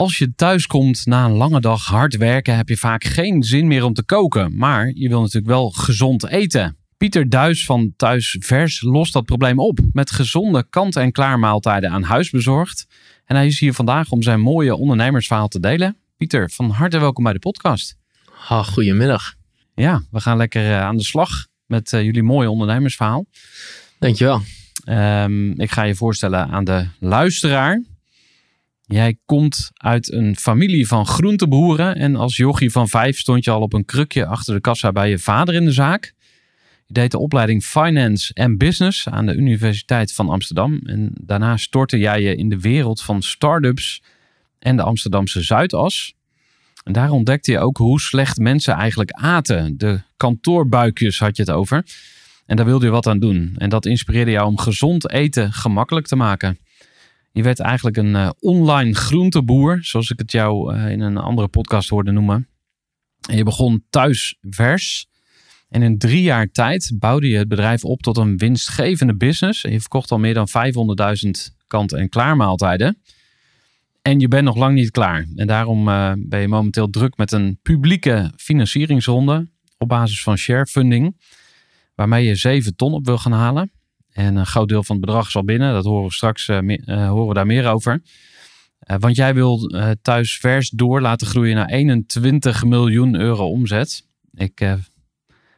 Als je thuis komt na een lange dag hard werken, heb je vaak geen zin meer om te koken. Maar je wil natuurlijk wel gezond eten. Pieter Duis van Thuis Vers lost dat probleem op met gezonde kant-en-klaar maaltijden aan huis bezorgd. En hij is hier vandaag om zijn mooie ondernemersverhaal te delen. Pieter, van harte welkom bij de podcast. Ah, goedemiddag. Ja, we gaan lekker eh, aan de slag met uh, jullie mooie ondernemersverhaal. Dankjewel. Um, ik ga je voorstellen aan de luisteraar. Jij komt uit een familie van groenteboeren en als jochie van vijf stond je al op een krukje achter de kassa bij je vader in de zaak. Je deed de opleiding Finance en Business aan de Universiteit van Amsterdam en daarna stortte jij je in de wereld van start-ups en de Amsterdamse Zuidas. En daar ontdekte je ook hoe slecht mensen eigenlijk aten. De kantoorbuikjes had je het over. En daar wilde je wat aan doen. En dat inspireerde jou om gezond eten gemakkelijk te maken. Je werd eigenlijk een uh, online groenteboer, zoals ik het jou uh, in een andere podcast hoorde noemen. En je begon thuis vers. En in drie jaar tijd bouwde je het bedrijf op tot een winstgevende business. Je verkocht al meer dan 500.000 kant-en-klaar maaltijden. En je bent nog lang niet klaar. En daarom uh, ben je momenteel druk met een publieke financieringsronde op basis van sharefunding. Waarmee je 7 ton op wil gaan halen. En een groot deel van het bedrag is al binnen. Dat horen we straks meer, uh, horen we daar meer over. Uh, want jij wil thuis vers door laten groeien naar 21 miljoen euro omzet. Ik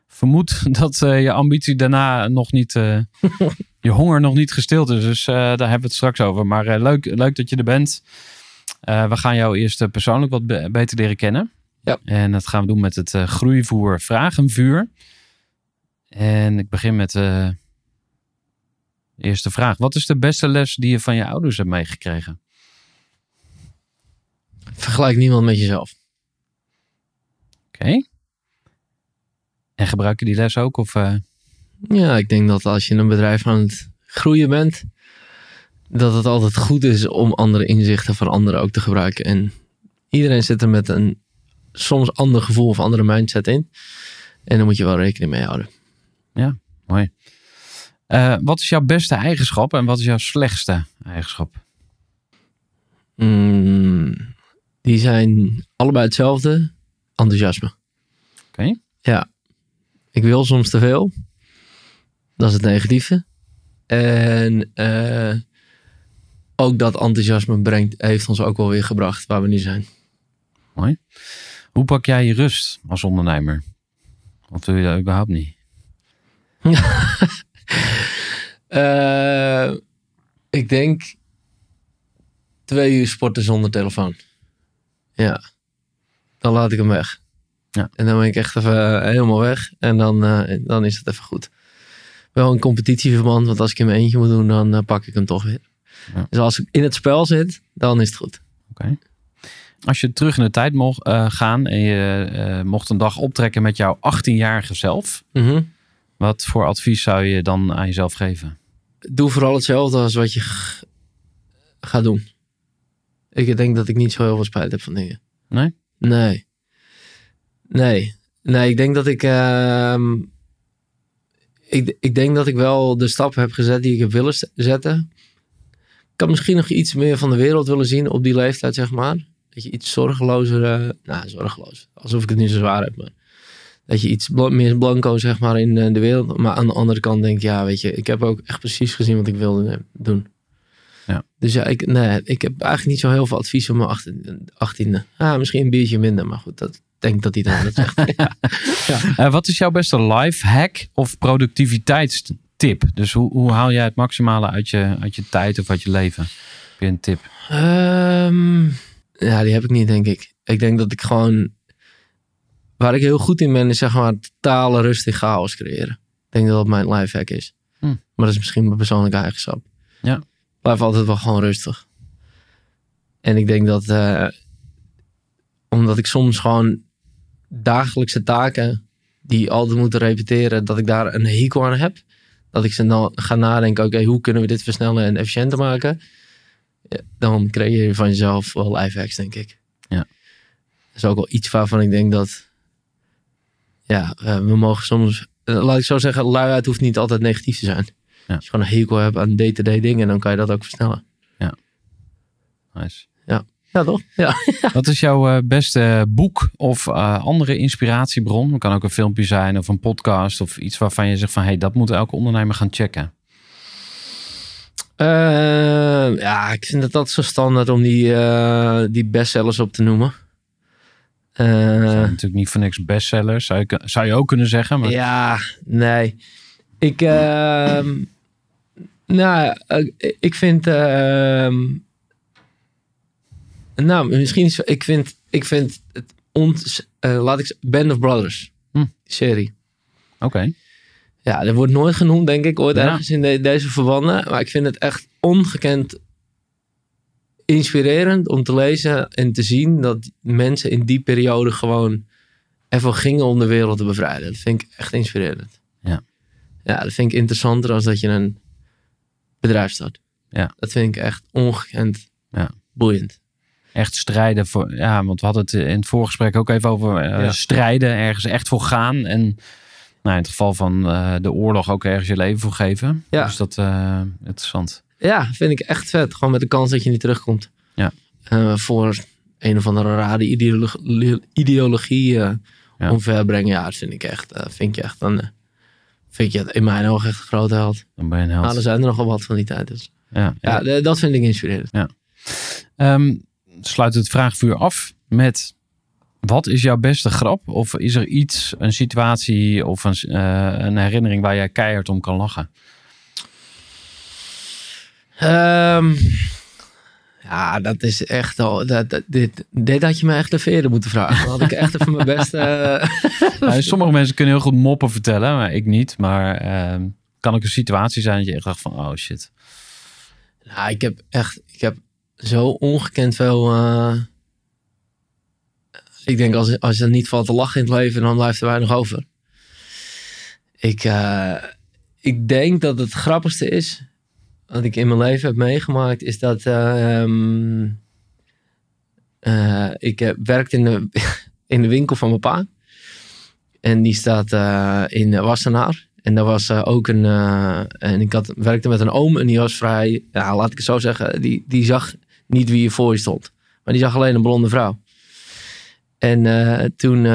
vermoed dat je ambitie daarna nog niet, je honger nog niet gestild is. Dus daar hebben we het straks over. Maar leuk, leuk dat je er bent. we gaan jou eerst persoonlijk wat be beter leren kennen. Ja. En dat gaan we doen met het groeivoer vragenvuur. En ik begin met Eerste vraag. Wat is de beste les die je van je ouders hebt meegekregen? Vergelijk niemand met jezelf. Oké. Okay. En gebruik je die les ook? Of, uh... Ja, ik denk dat als je een bedrijf aan het groeien bent, dat het altijd goed is om andere inzichten van anderen ook te gebruiken. En iedereen zit er met een soms ander gevoel of andere mindset in. En daar moet je wel rekening mee houden. Ja, mooi. Uh, wat is jouw beste eigenschap en wat is jouw slechtste eigenschap? Mm, die zijn allebei hetzelfde. Enthousiasme. Oké. Okay. Ja. Ik wil soms te veel. Dat is het negatieve. En uh, ook dat enthousiasme brengt, heeft ons ook wel weer gebracht waar we nu zijn. Mooi. Hoe pak jij je rust als ondernemer? Of doe je dat überhaupt niet? Uh, ik denk twee uur sporten zonder telefoon. Ja. Dan laat ik hem weg. Ja. En dan ben ik echt even helemaal weg. En dan, uh, dan is het even goed. Wel een competitieverband, want als ik in mijn eentje moet doen, dan uh, pak ik hem toch weer. Ja. Dus als ik in het spel zit, dan is het goed. Oké. Okay. Als je terug in de tijd mocht uh, gaan en je mocht een dag optrekken met jouw 18-jarige zelf. Mm -hmm. Wat voor advies zou je dan aan jezelf geven? doe vooral hetzelfde als wat je gaat doen. Ik denk dat ik niet zo heel veel spijt heb van dingen. Nee? Nee. Nee. Nee, ik denk dat ik... Uh, ik, ik denk dat ik wel de stappen heb gezet die ik heb willen zetten. Ik had misschien nog iets meer van de wereld willen zien op die leeftijd, zeg maar. Dat je iets zorgelozer, eh, nou zorgeloos, alsof ik het niet zo zwaar heb, maar dat je iets meer blanco, zeg maar, in eh, de wereld. Maar aan de andere kant denk ik, ja, weet je, ik heb ook echt precies gezien wat ik wilde eh, doen. Ja. Dus ja, ik, nee, ik heb eigenlijk niet zo heel veel advies op mijn achttiende. Ah, misschien een biertje minder, maar goed, dat denk ik dat iedereen dat zegt. Eh, wat is jouw beste life hack of productiviteitstip? Dus hoe, hoe haal jij het maximale uit je, uit je tijd of uit je leven? Heb je een tip? Ehm, ja, die heb ik niet, denk ik. Ik denk dat ik gewoon... Waar ik heel goed in ben, is zeg maar totale rust en chaos creëren. Ik denk dat dat mijn lifehack is. Hm. Maar dat is misschien mijn persoonlijke eigenschap. Ja. Ik blijf altijd wel gewoon rustig. En ik denk dat... eh, omdat ik soms gewoon dagelijkse taken... die altijd moeten repeteren... dat ik daar een hekel aan heb. Dat ik ze dan ga nadenken... oké, hoe kunnen we dit versnellen en efficiënter maken... Ja, dan creëer je van jezelf wel lifehacks, denk ik. Ja. Dat is ook wel iets waarvan ik denk dat... Ja, eh, we mogen soms... eh, Laat ik zo zeggen, luiheid hoeft niet altijd negatief te zijn. Ja. Als je gewoon een hekel hebt aan day-to-day dingen... dan kan je dat ook versnellen. Nice. Ja, toch? Ja. Wat is jouw eh, beste boek of andere inspiratiebron? Het kan ook een filmpje zijn of een podcast of iets waarvan je zegt van... hey, dat moet elke ondernemer gaan checken. Ja, ik vind het altijd zo standaard om die, eh, die bestsellers op te noemen. Dat Eh, zijn natuurlijk niet voor niks bestsellers, zou je, zou je ook kunnen zeggen. Maar Ja, nee. Ik, ehm, nou, ik vind, ehm, nou, misschien is, ik vind, ik vind het, ont, eh, laat ik Band of Brothers, Hm. serie. oké. Ja, dat wordt nooit genoemd, denk ik, ooit Ja. ergens in de- deze verbanden. Maar ik vind het echt ongekend inspirerend om te lezen en te zien dat mensen in die periode gewoon ervoor gingen om de wereld te bevrijden. Dat vind ik echt inspirerend. Ja. Ja, dat vind ik interessanter als dat je een bedrijf start. Ja. Dat vind ik echt ongekend Ja. boeiend. Echt strijden voor... Ja, want we hadden het in het voorgesprek ook even over eh, Ja. strijden. Ergens echt voor gaan. En nou, in het geval van eh, de oorlog ook ergens je leven voor geven. Ja. Dus dat eh interessant. Ja, vind ik echt vet. Gewoon met de kans dat je niet terugkomt. Ja. Eh, voor een of andere rare ideologie, ideologie eh, Ja. omverbrengen. Ja, dat vind ik echt, eh, vind je echt een, eh, vind je in mijn ogen echt een grote held. Dan ben je een held. Nou, er zijn er nogal wat van die tijd. Dus. ja, Ja, dat vind ik inspirerend. Ehm, sluit het vraagvuur af met... Wat is jouw beste grap? Of is er iets, een situatie of een, een herinnering waar jij keihard om kan lachen? Ehm, ja, dat is echt al. Dat, dat- dit, dit had je me echt de veren moeten vragen. Dan had ik echt even mijn beste. eh, Nou, sommige mensen kunnen heel goed moppen vertellen, maar ik niet. Maar ehm, kan ook een situatie zijn dat je echt dacht van, oh shit. Nou, ik heb echt, ik heb zo ongekend veel. eh, ik denk als, als er niet valt te lachen in het leven, dan blijft er weinig over. Ik, eh, ik denk dat het grappigste is, wat ik in mijn leven heb meegemaakt, is dat ehm, eh, ik eh, werkte in de, in de winkel van mijn pa. En die staat eh, in Wassenaar. En daar was eh, ook een. en ik had, werkte met een oom en die was vrij. Ja, laat ik het zo zeggen. Die, die zag niet wie je voor je stond. Maar die zag alleen een blonde vrouw. En toen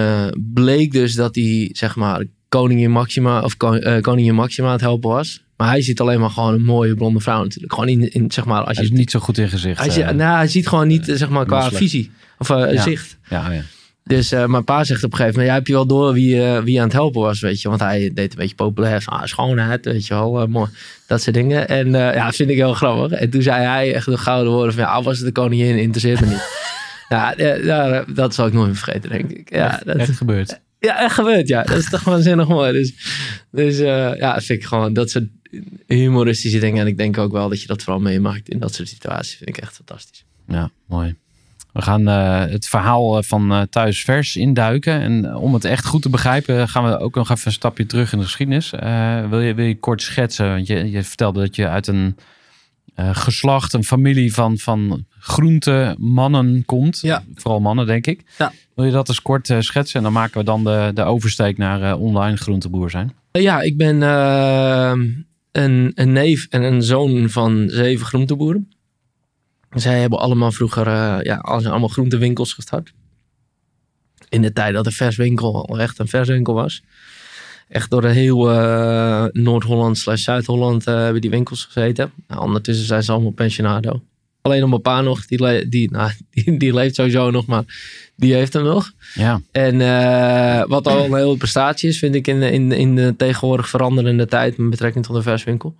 bleek dus dat hij, zeg maar, koningin Maxima. of ko- koningin Maxima aan het helpen was. Maar hij ziet alleen maar gewoon een mooie blonde vrouw natuurlijk. Gewoon in, in zeg maar, als Hij je. is niet zo goed in gezicht. hij, ziet- eh. nou, hij ziet gewoon niet, eh, zeg maar, qua visie. Of Ja. zicht. ja, ja. Dus mijn pa zegt op een gegeven moment, ja, heb je wel door wie, wie aan het helpen was, weet je. Want hij deed een beetje populair van ah, schoonheid, weet je wel, mooi. Dat soort dingen. En ja, vind ik heel grappig. En toen zei hij echt de gouden woorden van, ja, al was het de koningin, interesseert me niet. ja, ja, dat zal ik nooit meer vergeten, denk ik. Ja, echt, dat, echt gebeurd. ja, echt gebeurd, ja. Dat is toch waanzinnig mooi. Dus, dus eh, ja, vind ik gewoon, dat soort humoristische dingen. En ik denk ook wel dat je dat vooral meemaakt in dat soort situaties. Vind ik echt fantastisch. Ja, mooi. We gaan eh, het verhaal eh, van eh, Thuis Vers induiken. En om het echt goed te begrijpen, gaan we ook nog even een stapje terug in de geschiedenis. Eh, wil, je, wil je kort schetsen? Want je, je vertelde dat je uit een eh, geslacht, een familie van, van groente mannen komt. Ja. Vooral mannen, denk ik. Ja. Wil je dat eens kort eh, schetsen? En dan maken we dan de, de oversteek naar eh, online groenteboer zijn. ja, ik ben uh, een, een neef en een zoon van zeven groenteboeren. Zij hebben allemaal vroeger uh, ja, allemaal groentewinkels gestart. In de tijd dat de verswinkel echt een verswinkel was. Echt door de heel uh, Noord-Holland slash Zuid-Holland hebben die winkels gezeten. Nou, ondertussen zijn ze allemaal pensionado. Alleen nog mijn pa nog, die, die, nou, die, die, leeft sowieso nog, maar die heeft hem nog. Ja. En uh, wat al een hele prestatie is, vind ik in, in, in de tegenwoordig veranderende tijd met betrekking tot de verswinkel.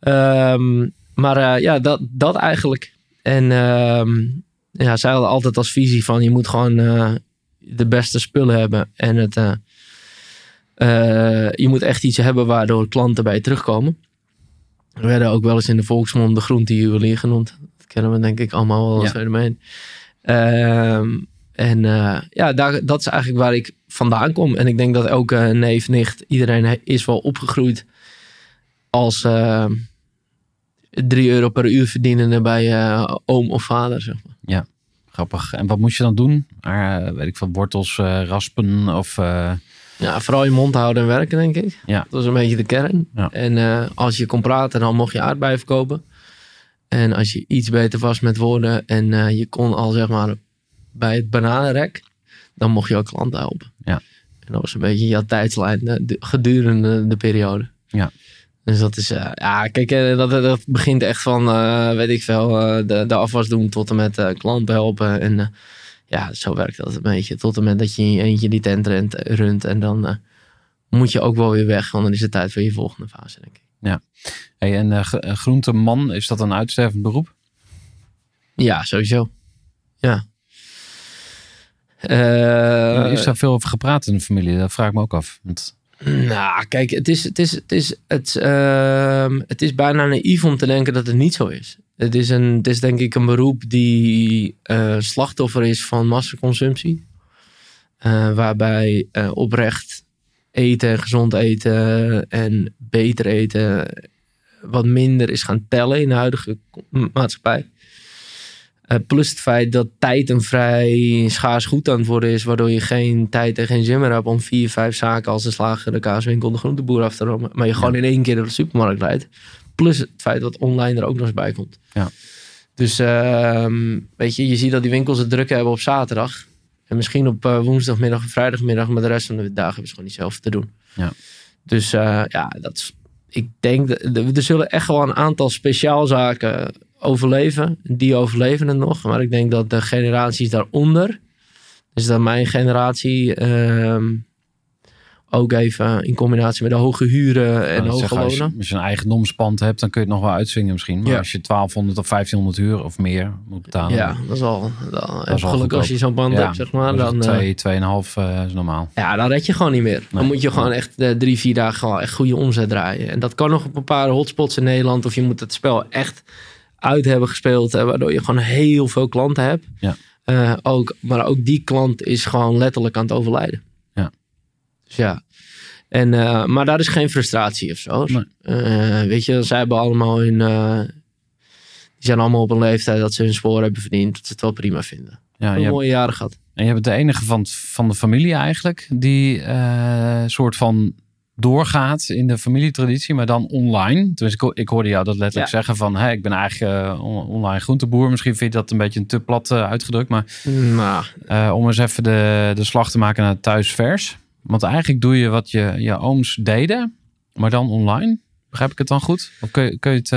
Um, maar uh, ja, dat, dat eigenlijk. En um, ja, zij hadden altijd als visie van je moet gewoon uh, de beste spullen hebben. En het, je moet echt iets hebben waardoor klanten bij je terugkomen. We werden ook wel eens in de volksmond de groentejuwelier genoemd kennen we denk ik allemaal wel als ja. fenomeen. Um, en uh, ja, daar, dat is eigenlijk waar ik vandaan kom. En ik denk dat elke neef, nicht, iedereen is wel opgegroeid als uh, ehm, 3 euro per uur verdienende bij uh, oom of vader. Zeg maar. Ja, grappig. En wat moest je dan doen? Weet ik van wortels raspen of... Ja, vooral je mond houden en werken, denk ik. Ja. Dat was een beetje de kern. Ja. En als je kon praten, dan mocht je aardbeien verkopen. En als je iets beter was met woorden en je kon al zeg maar bij het bananenrek, dan mocht je ook klanten helpen. Ja. En dat was een beetje jouw tijdslijn de, gedurende de periode. Ja. Dus dat is, uh, ja, kijk, uh, dat, dat begint echt van, weet ik veel, de, de afwas doen tot en met klanten helpen. En ja, zo werkt dat een beetje. Tot en met dat je eentje die tent rent, runt en dan moet je ook wel weer weg, want dan is het tijd voor je volgende fase, denk ik. Ja. Hey, en groenteman, is dat een uitstervend beroep? Ja, sowieso. Ja. Uh, is daar veel over gepraat in de familie? Dat vraag ik me ook af. Want... Nou, kijk, het is, het, is, het, is, het, uh, het is bijna naïef om te denken dat het niet zo is. Het is, een, het is denk ik een beroep die uh, slachtoffer is van massaconsumptie. Uh, waarbij oprecht eten, gezond eten en beter eten wat minder is gaan tellen in de huidige maatschappij. Uh, plus het feit dat tijd een vrij schaars goed aan het worden is, waardoor je geen tijd en geen zin meer hebt om vier, vijf zaken als de slager, de kaaswinkel, de groenteboer af te romen. Maar je gewoon in één keer naar de supermarkt rijdt. Plus het feit dat online er ook nog eens bij komt. Ja. Dus uh, weet je, je ziet dat die winkels het druk hebben op zaterdag. En misschien op uh, woensdagmiddag of vrijdagmiddag, maar de rest van de dagen hebben ze gewoon niet zelf te doen. Ja. Dus uh, ja, dat is, ik denk, dat, er zullen echt wel een aantal speciaalzaken overleven. Die overleven het nog. Maar ik denk dat de generaties daaronder, dus dat mijn generatie, uh, ook even in combinatie met de hoge huren en hoge zeggen, lonen. Als je, als je een eigendomspand hebt, dan kun je het nog wel uitzwingen misschien. Maar ja. als je 1200 of 1500 uur of meer moet betalen. Ja, dat is al. Dat is gelukkig als je zo'n band ja, hebt, zeg maar. Dan, twee, tweeënhalf uh, is normaal. Ja, dan red je gewoon niet meer. Nee. Dan moet je gewoon echt uh, drie, vier dagen gewoon echt goede omzet draaien. En dat kan nog op een paar hotspots in Nederland. Of je moet het spel echt uit hebben gespeeld. Hè, waardoor je gewoon heel veel klanten hebt. Ja. Uh, ook, maar ook die klant is gewoon letterlijk aan het overlijden. Ja. Dus ja. En, uh, maar daar is geen frustratie of zo. Nee. Uh, weet je, zij hebben allemaal hun. Die zijn allemaal op een leeftijd dat ze hun spoor hebben verdiend. Dat ze het wel prima vinden. Ja, een mooie jaren gehad. En je bent de enige van, van de familie eigenlijk die soort van doorgaat in de familietraditie, maar dan online. Dus ik, ik hoorde jou dat letterlijk ja. zeggen van, hey, ik ben eigenlijk uh, online groenteboer. Misschien vind je dat een beetje een te plat uh, uitgedrukt, maar nou. uh, om eens even de, de slag te maken naar thuisvers. Want eigenlijk doe je wat je, je ooms deden, maar dan online. Begrijp ik het dan goed? Of kun je, kun je het...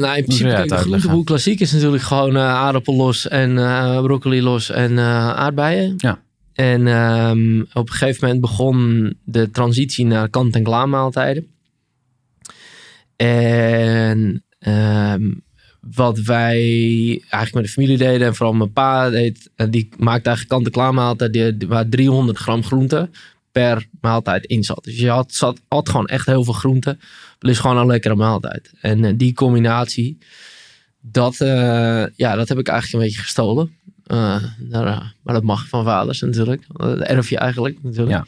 nou, in principe, de groenteboer klassiek is natuurlijk gewoon aardappel los en broccoli los en aardbeien. Ja. En um, op een gegeven moment begon de transitie naar kant-en-klaar maaltijden. En um, wat wij eigenlijk met de familie deden, en vooral mijn pa deed, die maakte eigenlijk kant-en-klaar maaltijd die, waar 300 gram groente per maaltijd in zat. Dus je had, zat, gewoon echt heel veel groente, plus gewoon een lekkere maaltijd. En uh, die combinatie, dat, uh, ja, dat heb ik eigenlijk een beetje gestolen. Uh, nou, maar dat mag van vaders natuurlijk. Dat erf je eigenlijk natuurlijk. Ja.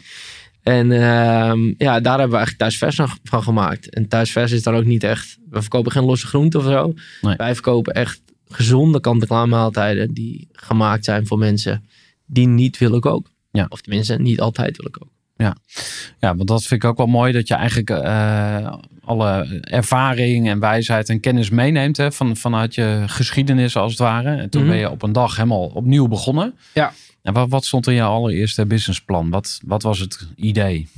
En uh, ja, daar hebben we eigenlijk thuisvers van gemaakt. En thuisvers is dan ook niet echt... We verkopen geen losse groenten of zo. Nee. Wij verkopen echt gezonde kant-en-klaar maaltijden... die gemaakt zijn voor mensen die niet willen koken. Ja. Of tenminste, niet altijd willen koken. Ja, want dat vind ik ook wel mooi dat je eigenlijk eh, alle ervaring en wijsheid en kennis meeneemt hè, van, vanuit je geschiedenis als het ware. En toen Mhm. ben je op een dag helemaal opnieuw begonnen. Ja. En wat, wat stond in je allereerste businessplan? Wat, wat was het idee?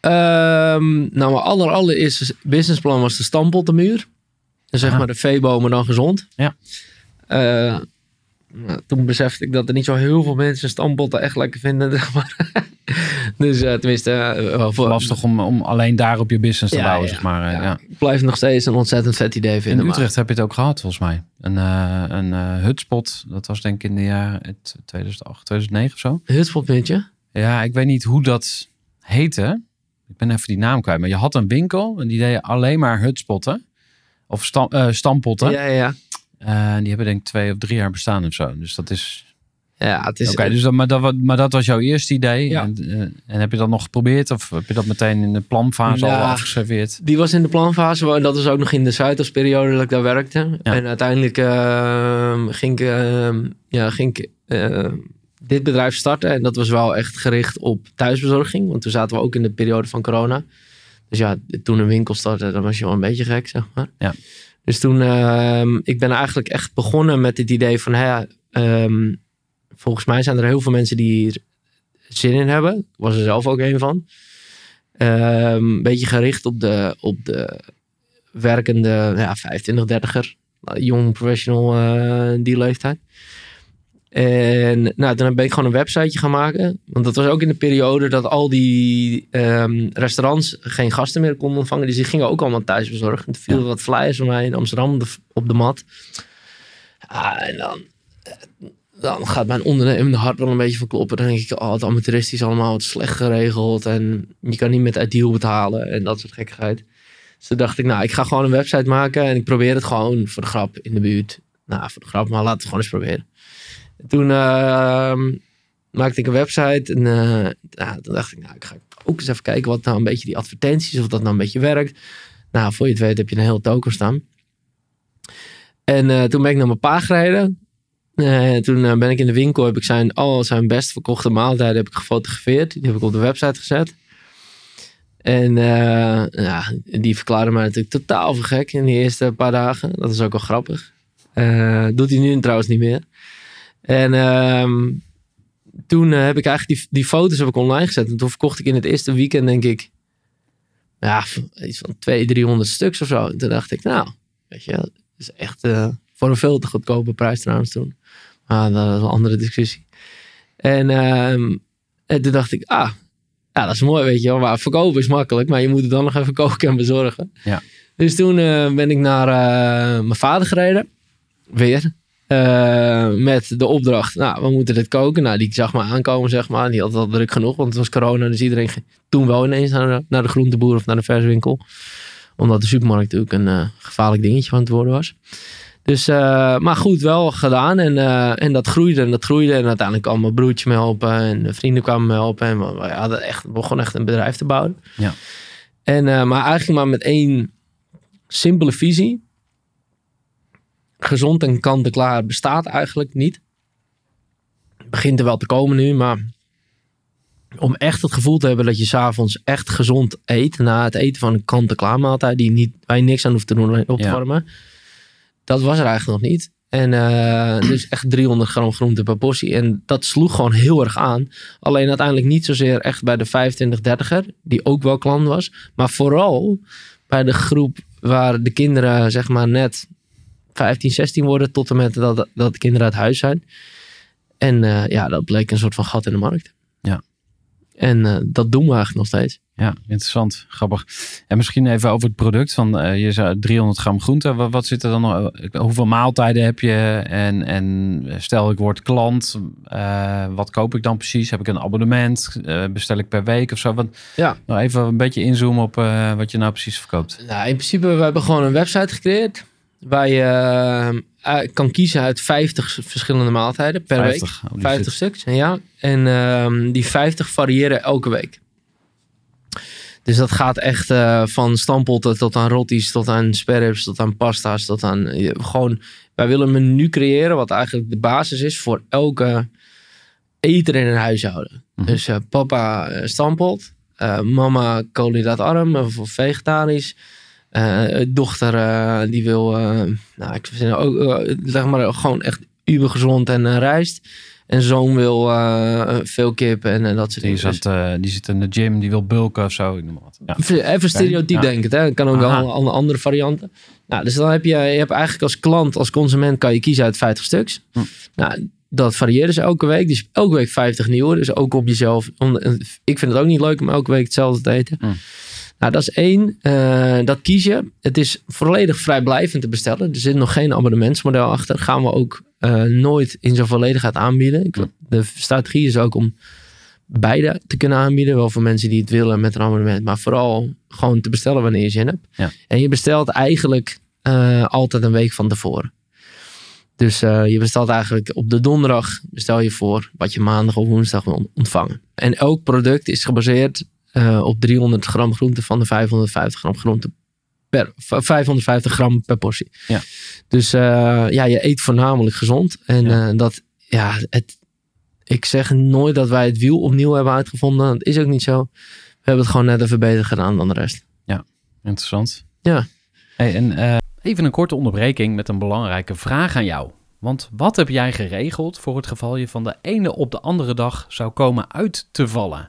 Ehm, nou, mijn aller, allereerste businessplan was de stamppot de muur. Zeg maar de veeboom, maar dan gezond. Ja. Eh, nou, toen besefte ik dat er niet zo heel veel mensen stampotten echt lekker vinden. Zeg maar. dus eh, tenminste, wel voor, Lastig om, om alleen daar op je business te Ja, bouwen, ja, zeg maar. eh, ja. ja. Ik blijf het nog steeds een ontzettend vet idee In vinden. maar- Utrecht heb je het ook gehad, volgens mij. Een, eh een hutspot, dat was denk ik in de jaren 2008, 2009 of zo. Hutspotpuntje? Ja, ik weet niet hoe dat heette. Ik ben even die naam kwijt. Maar je had een winkel en die deed alleen maar hutspotten. Of stam, stampotten. Ja, ja, ja. Die hebben denk ik twee of drie jaar bestaan of zo. Dus dat is... Ja, het is... Oké, dus dat, maar, dat, maar dat was jouw eerste idee. Ja. En, eh, en heb je dat nog geprobeerd? Of heb je dat meteen in de planfase al afgeserveerd? Die was in de planfase en dat was ook nog in de Zuidasperiode dat ik daar werkte. Ja. En uiteindelijk ehm, ging ik, ehm, ja, ging ik ehm, dit bedrijf starten. En dat was wel echt gericht op thuisbezorging. Want toen zaten we ook in de periode van corona. Dus ja, toen een winkel startte, dan was je wel een beetje gek, zeg maar. Ja. Dus toen, ik ben eigenlijk echt begonnen met het idee van, hè, volgens mij zijn er heel veel mensen die hier zin in hebben. Ik was er zelf ook een van. Ehm, een beetje gericht op de, op de werkende ja, 25, 30er. Jong professional eh, die leeftijd. En nou, toen ben ik gewoon een websiteje gaan maken. Want dat was ook in de periode dat al die ehm, restaurants geen gasten meer konden ontvangen. Dus die gingen ook allemaal thuis bezorgen. En toen viel Ja. wat flyers van mij in Amsterdam op de, op de mat. Ja, en dan, dan gaat mijn ondernemende hart wel een beetje van kloppen. Dan denk ik, oh, het amateuristisch allemaal, wat slecht geregeld. En je kan niet met ideal betalen en dat soort gekkigheid. Dus toen dacht ik, nou, ik ga gewoon een website maken. En ik probeer het gewoon voor de grap in de buurt. Nou, voor de grap, maar laten we gewoon eens proberen. Toen ehm, maakte ik een website. En ja, toen dacht ik, nou, ik ga ook eens even kijken wat nou een beetje die advertenties, of dat nou een beetje werkt. Nou, voor je het weet heb je een heel toko staan. En eh, toen ben ik naar mijn pa gereden. Eh, toen eh, ben ik in de winkel, heb ik zijn, al zijn best verkochte maaltijden heb ik gefotografeerd. Die heb ik op de website gezet. En eh, ja, die verklaarde mij natuurlijk totaal voor gek in de eerste paar dagen. Dat is ook wel grappig. Doet hij nu trouwens niet meer. En ehm, toen heb ik eigenlijk die, die foto's heb ik online gezet. En toen verkocht ik in het eerste weekend, denk ik, ja, iets van 200, 300 stuks of zo. En toen dacht ik, nou, weet je, dat is echt voor een veel te goedkope prijs trouwens toen. Maar dat is een andere discussie. En, ehm, en toen dacht ik, ah, ja, dat is mooi, weet je wel. Maar verkopen is makkelijk, maar je moet het dan nog even koken en bezorgen. Ja. Dus toen eh, ben ik naar eh, mijn vader gereden. Weer. Eh, met de opdracht, nou, we moeten dit koken. Nou, die zag me aankomen, zeg maar. Die had al druk genoeg, want het was corona. Dus iedereen ging toen wel ineens naar de, naar de groenteboer of naar de verswinkel. Omdat de supermarkt natuurlijk een gevaarlijk dingetje van het worden was. Dus, eh, maar goed, wel gedaan. En, eh, en dat groeide en dat groeide. En uiteindelijk kwam mijn broertje me helpen. En de vrienden kwamen me helpen. En we, we hadden echt, we begonnen echt een bedrijf te bouwen. Ja. En, eh, maar eigenlijk maar met één simpele visie. Gezond en kant-en-klaar bestaat eigenlijk niet. Het begint er wel te komen nu, maar om echt het gevoel te hebben dat je s'avonds echt gezond eet. Na het eten van een kant-en-klaar maaltijd die niet, waar je niks aan hoeft te doen, alleen op te Ja. Dat was er eigenlijk nog niet. En eh, dus echt 300 gram groente per portie. En dat sloeg gewoon heel erg aan. Alleen uiteindelijk niet zozeer echt bij de 25-30er, die ook wel klant was. Maar vooral bij de groep waar de kinderen zeg maar net 15, 16 worden tot en met dat, dat de kinderen uit huis zijn. En eh, ja, dat bleek een soort van gat in de markt. En eh, dat doen we eigenlijk nog steeds. Ja, interessant. Grappig. En misschien even over het product. Van, eh, je zei 300 gram groente. Wat, wat zit er dan nog? Hoeveel maaltijden heb je? En, en stel ik word klant. eh, wat koop ik dan precies? Heb ik een abonnement? Eh, bestel ik per week of zo? Wat, Ja. nou, even een beetje inzoomen op eh, wat je nou precies verkoopt. Nou, in principe, we hebben gewoon een website gecreëerd. Waar je eh, kan kiezen uit 50 verschillende maaltijden per week. 50. Oh, die 50 zit- stuks, ja. En ehm, die 50 variëren elke week. Dus dat gaat echt eh, van stampotten tot aan rotties, tot aan sperrips, tot aan pasta's, tot aan eh, gewoon. Wij willen een menu creëren wat eigenlijk de basis is voor elke eten in een huishouden. Mhm. Dus papa uh, stampot, uh, mama koolhydraatarm of vegetarisch. Uh, dochter uh, die wil, nou, ik vind ook, zeg maar gewoon echt uber gezond en rijst. En zoon wil veel kip en, dat soort die dingen. Zat, die zit in de gym, die wil bulken of zo. Ik noem maar wat. Ja. Even stereotyp ja. denken, hè? kan ook Aha. wel andere varianten. Nou, dus dan heb je, je hebt eigenlijk als klant, als consument, kan je kiezen uit 50 stuks. Hm. Nou, dat varieert dus elke week. Dus elke week 50 nieuwe. Dus ook op jezelf. Ik vind het ook niet leuk om elke week hetzelfde te eten. Hm. Nou, dat is één. Uh, dat kies je. Het is volledig vrijblijvend te bestellen. Er zit nog geen abonnementsmodel achter. Gaan we ook uh, nooit in zijn volledigheid aanbieden. Hm. De strategie is ook om beide te kunnen aanbieden. Wel voor mensen die het willen met een abonnement. Maar vooral gewoon te bestellen wanneer je zin hebt. Ja. En je bestelt eigenlijk uh, altijd een week van tevoren. Dus uh, je bestelt eigenlijk op de donderdag bestel je voor wat je maandag of woensdag wil ontvangen. En elk product is gebaseerd uh, op 300 gram groente van de 550 gram groente per 550 gram per portie. Ja. Dus uh, ja, je eet voornamelijk gezond. En Ja. dat, ja, het, ik zeg nooit dat wij het wiel opnieuw hebben uitgevonden. Dat is ook niet zo. We hebben het gewoon net even beter gedaan dan de rest. Interessant. Ja. Hey, en even een korte onderbreking met een belangrijke vraag aan jou. Want wat heb jij geregeld voor het geval je van de ene op de andere dag zou komen uit te vallen?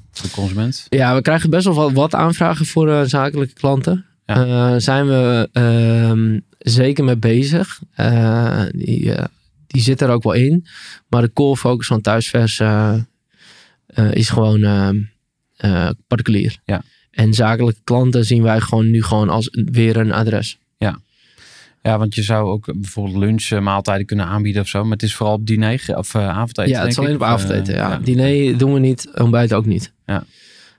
voor de consument? Ja, we krijgen best wel wat, wat aanvragen voor uh, zakelijke klanten. Ja. Uh, zijn we uh, zeker mee bezig. Uh, die, die zit er ook wel in. Maar de core focus van thuisvers is gewoon particulier. Ja. En zakelijke klanten zien wij gewoon nu gewoon als weer een adres. Ja. Ja, want je zou ook bijvoorbeeld lunchmaaltijden kunnen aanbieden of zo. Maar het is vooral op diner of uh, avondeten. Ja, het is alleen op avondeten. Uh, ja. ja. Diner doen we niet, ontbijt ook niet. Ja.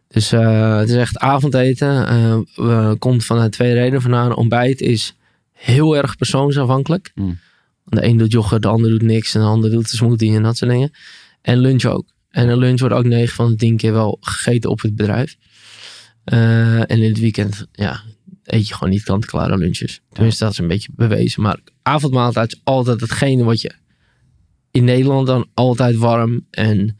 Dus uh, het is echt avondeten. Uh, komt vanuit twee redenen vandaan. Ontbijt is heel erg persoonsafhankelijk. Mm. De een doet yoghurt, de ander doet niks. En de ander doet een smoothie en dat soort dingen. En lunch ook. En een lunch wordt ook 9 van de 10 keer wel gegeten op het bedrijf. Uh, en in het weekend, ja, eet je gewoon niet kant-klare lunches. Tenminste, dat is een beetje bewezen. Maar avondmaaltijd is altijd hetgene wat je in Nederland dan altijd warm en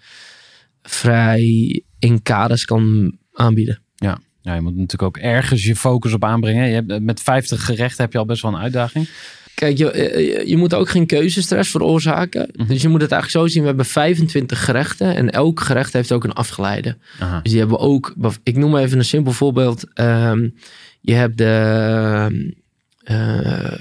vrij in kaders kan aanbieden. Ja. ja, je moet natuurlijk ook ergens je focus op aanbrengen. Je hebt, met 50 gerechten heb je al best wel een uitdaging. Kijk, je, je, je moet ook geen keuzestress veroorzaken. Mhm. Dus je moet het eigenlijk zo zien. We hebben 25 gerechten en elk gerecht heeft ook een afgeleide. Aha. Dus die hebben we ook... Ik noem even een simpel voorbeeld. Um, je hebt de... Uh,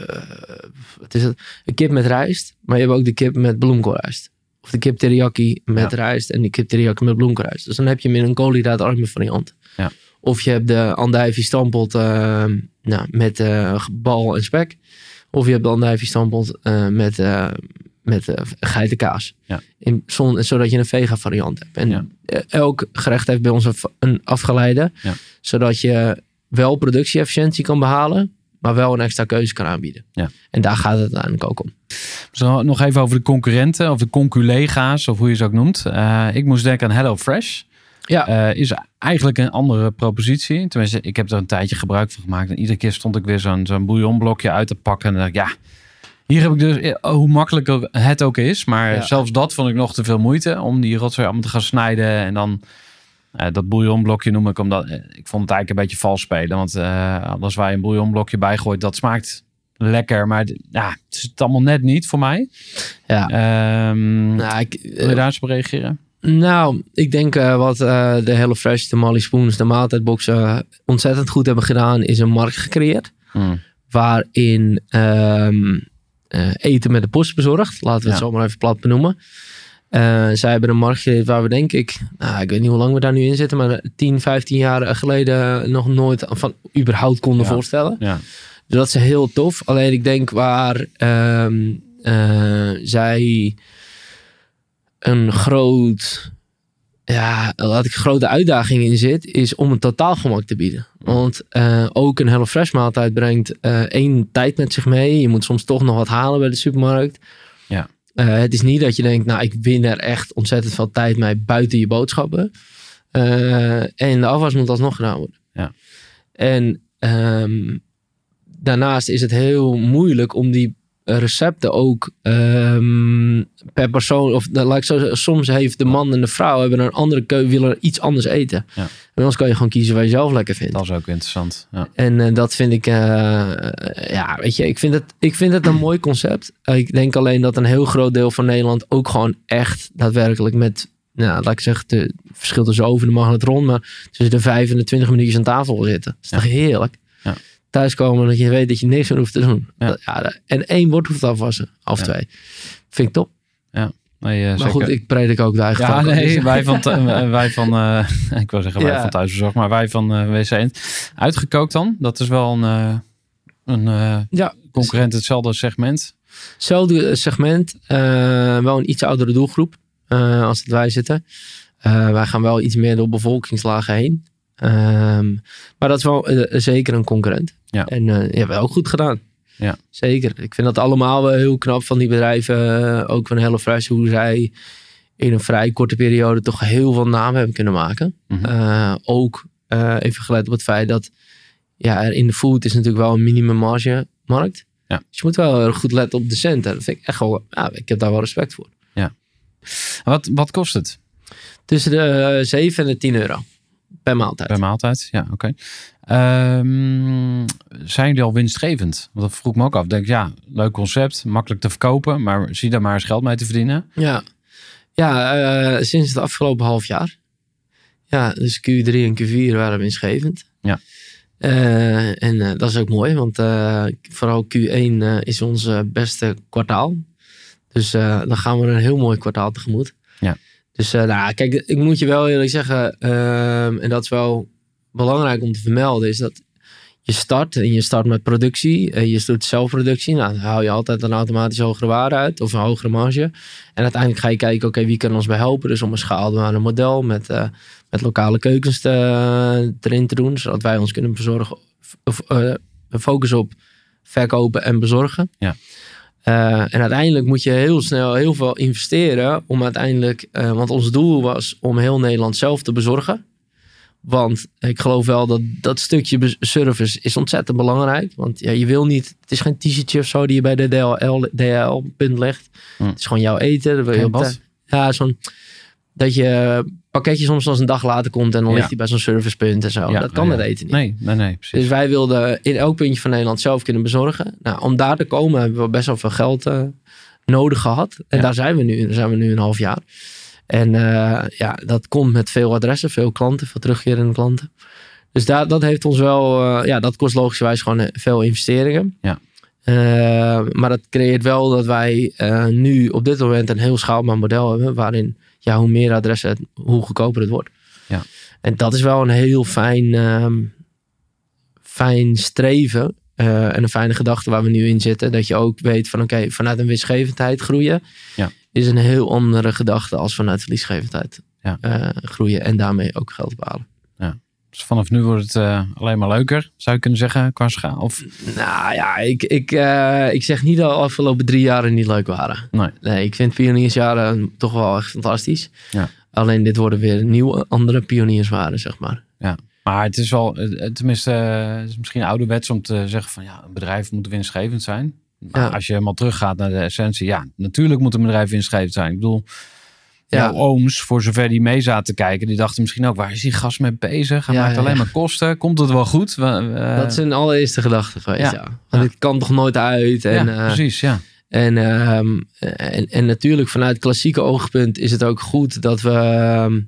wat is het? Een kip met rijst. Maar je hebt ook de kip met bloemkoolrijst. De kip teriyaki met Ja. rijst. En de kip teriyaki met bloemkoolrijst. Dus dan heb je meer een koolhydraatarme variant. Ja. Of je hebt de andijvie stampot uh, nou, met uh, bal en spek. Of je hebt de andijvie stampot uh, met, uh, met geitenkaas. Ja. In, zon, zodat je een vega variant hebt. En Ja. elk gerecht heeft bij ons een, afgeleide. Ja. Zodat je wel productie-efficiëntie kan behalen. Maar wel een extra keuze kan aanbieden. Ja. En daar gaat het uiteindelijk ook om. Zo, nog even over de concurrenten of de conculega's of hoe je ze ook noemt. Uh, ik moest denken aan HelloFresh. Ja. Uh, is eigenlijk een andere propositie. Tenminste, ik heb er een tijdje gebruik van gemaakt. En iedere keer stond ik weer zo'n zo'n bouillonblokje uit te pakken. En dan dacht ik, ja, hier heb ik dus, eh, hoe makkelijk het ook is. Maar Ja. zelfs dat vond ik nog te veel moeite. Om die rotzooi allemaal te gaan snijden. En dan uh, dat bouillonblokje noem ik omdat... eh, ik vond het eigenlijk een beetje vals spelen. Want uh, alles waar je een bouillonblokje bij gooit, dat smaakt lekker. Maar ja, het is het allemaal net niet voor mij. Ja. Ehm Nou, ik, wil je daar eens op reageren? Nou, ik denk wat de HelloFresh, de Molly Spoons, de maaltijdboxen ontzettend goed hebben gedaan, is een markt gecreëerd. Hmm. Waarin um, uh, eten met de post bezorgd, laten we het Ja. zo maar even plat benoemen. Uh, zij hebben een markt waar we denk ik, nou, ik weet niet hoe lang we daar nu in zitten, maar 10, 15 jaar geleden nog nooit van überhaupt konden Ja. voorstellen. Ja. Dus dat is heel tof. Alleen ik denk waar ehm, eh, zij een groot, ja, laat ik grote uitdaging in zit, is om een totaalgemak te bieden. Want eh, ook een HelloFresh maaltijd brengt eh, één tijd met zich mee. Je moet soms toch nog wat halen bij de supermarkt. Ja. Eh, het is niet dat je denkt, nou, ik win er echt ontzettend veel tijd mee buiten je boodschappen. Eh, en de afwas moet alsnog gedaan worden. Ja. En ehm, daarnaast is het heel moeilijk om die recepten ook ehm, per persoon, of nou, laat ik zo zeggen, soms heeft de man en de vrouw hebben een andere keuze, willen iets anders eten. Ja. En anders kan je gewoon kiezen waar je zelf lekker vindt. Dat is ook interessant. Ja. En eh, dat vind ik, eh, ja, weet je, ik vind het, ik vind het een mooi concept. Eh, ik denk alleen dat een heel groot deel van Nederland ook gewoon echt daadwerkelijk met, nou, laat ik zeggen, de verschil tussen over de magnetron, maar tussen de vijf en de twintig minuutjes aan tafel zitten. Dat is toch heerlijk? Ja. Thuiskomen dat je weet dat je niks meer hoeft te doen. Ja. Ja, en één bord hoeft afwassen, of Ja. twee. Vind ik top. Nee, eh, Maar zeker. goed, ik predik ook de eigen Ja, nee, wij van, thu- wij van eh, ik wil zeggen wij Ja. van thuisbezorgd, maar wij van eh WC. Uitgekookt dan? Dat is wel een, eh, een eh, Ja, concurrent hetzelfde segment. Hetzelfde segment, eh, wel een iets oudere doelgroep eh, als dat wij zitten. Eh, wij gaan wel iets meer door bevolkingslagen heen. Ehm, maar dat is wel eh, zeker een concurrent. Ja. En die hebben we ook goed gedaan. Ja. Zeker. Ik vind dat allemaal wel heel knap van die bedrijven. eh, ook van HelloFresh, hoe zij in een vrij korte periode toch heel veel naam hebben kunnen maken. Mhm. Ook eh, even gelet op het feit dat ja, er in de food is natuurlijk wel een minimum marge markt. Ja. Dus je moet wel goed letten op de centen. Dat vind ik echt wel, ja, ik heb daar wel respect voor. Wat, wat kost het Tussen de eh, 7 en de 10 euro per maaltijd. per maaltijd? Ja, oké. Ehm, zijn jullie al winstgevend? Want dat vroeg ik me ook af. Ik Denk, ja, leuk concept, makkelijk te verkopen, maar zie daar maar eens geld mee te verdienen. Ja, ja eh, sinds het afgelopen half jaar. Ja, dus Q3 en Q4 waren winstgevend. Ja. Eh, en eh, dat is ook mooi, want vooral Q1 eh, is ons beste kwartaal. Dus dan gaan we een heel mooi kwartaal tegemoet. Ja. Dus uh, nou, kijk, ik moet je wel eerlijk zeggen, ehm, en dat is wel belangrijk om te vermelden, is dat je start en je start met productie. En je doet zelfproductie. Nou, dan haal je altijd een automatisch hogere waarde uit of een hogere marge. En uiteindelijk ga je kijken, oké, wie kan ons bij helpen? Dus om een schaalbare model met, uh, met lokale keukens te, erin te doen, zodat wij ons kunnen bezorgen of focussen op verkopen en bezorgen. Ja. Uh, en uiteindelijk moet je heel snel heel veel investeren om uiteindelijk, uh, want ons doel was om heel Nederland zelf te bezorgen. Want ik geloof wel dat dat stukje service is ontzettend belangrijk. Want ja, je wil niet, het is geen t-shirtje of zo die je bij de DHL, DHL punt legt. Hm. Het is gewoon jouw eten. Wil je op ja, zo'n dat je pakketje soms als een dag later komt en dan Ja. ligt hij bij zo'n servicepunt en zo. Ja, dat kan met eten niet. Nee, nee, nee, precies. Dus wij wilden in elk puntje van Nederland zelf kunnen bezorgen. Nou, om daar te komen hebben we best wel veel geld eh, nodig gehad. En daar zijn we nu. Daar zijn we nu een half jaar. En eh, ja, dat komt met veel adressen, veel klanten, veel terugkerende klanten. Dus daar, dat heeft ons wel, eh, ja, dat kost logischerwijs gewoon veel investeringen. Ja. Maar dat creëert wel dat wij nu op dit moment een heel schaalbaar model hebben. Waarin, ja, hoe meer adressen, het- hoe goedkoper het wordt. Ja. En dat is wel een heel fijn, ehm, fijn streven. eh, en een fijne gedachte waar we nu in zitten. Dat je ook weet van oké, vanuit een winstgevendheid groeien. Ja. Is een heel andere gedachte als vanuit verliesgevendheid Ja. eh, groeien. En daarmee ook geld behalen. Dus vanaf nu wordt het eh, alleen maar leuker, zou je kunnen zeggen, qua schaal. Of, Nou ja, ik, ik, eh, ik zeg niet dat de afgelopen drie jaren niet leuk waren. nee. Nee, ik vind pioniersjaren toch wel echt fantastisch. Ja. Alleen dit worden weer nieuwe, andere pioniersjaren, zeg maar. Maar het is wel, tenminste, het is misschien ouderwets om te zeggen van ja, een bedrijf moet winstgevend zijn. Maar Ja. als je helemaal teruggaat naar de essentie, ja, natuurlijk moet een bedrijf winstgevend zijn. Ik bedoel, Ja. Jouw ooms, voor zover die mee zaten te kijken, die dachten misschien ook, waar is die gast mee bezig? Hij maakt alleen maar kosten. Komt het wel goed? We- dat is een allereerste gedachte geweest, ja. Want het kan toch nooit uit. En, ja, eh, precies, ja. En, ehm, en, en natuurlijk vanuit klassieke oogpunt is het ook goed dat we, ehm,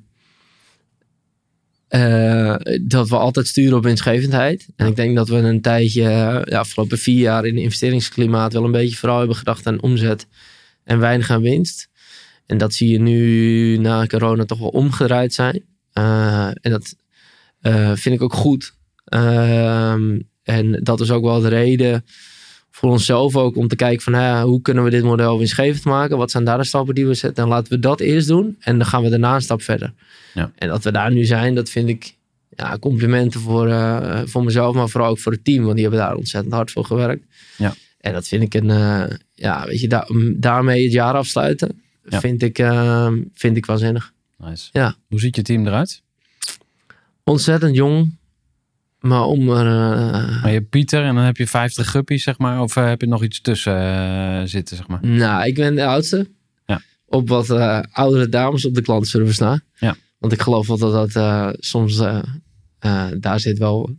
eh, dat we altijd sturen op winstgevendheid. En ik denk dat we een tijdje, ja, afgelopen vier jaar in het investeringsklimaat wel een beetje vooral hebben gedacht aan omzet en weinig aan winst. En dat zie je nu na corona toch wel omgedraaid zijn. Eh, en dat eh, vind ik ook goed. Ehm, en dat is ook wel de reden voor onszelf ook om te kijken van hè, hoe kunnen we dit model winstgevend maken? Wat zijn daar de stappen die we zetten? En laten we dat eerst doen en dan gaan we daarna een stap verder. Ja. En dat we daar nu zijn, dat vind ik ja, complimenten voor, uh, voor mezelf, maar vooral ook voor het team, want die hebben daar ontzettend hard voor gewerkt. Ja. En dat vind ik een, uh, ja, weet je, da daarmee het jaar afsluiten, Ja. vind, ik, uh, vind ik waanzinnig. Nice. Ja. Hoe ziet je team eruit? Ontzettend jong, maar om er. Uh, Maar je hebt Pieter en dan heb je 50 guppies, zeg maar. Of uh, heb je nog iets tussen uh, zitten, zeg maar? Nou, ik ben de oudste. Ja. Op wat oudere dames op de klantenservice na. Ja. Want ik geloof wel dat dat soms. daar zit wel.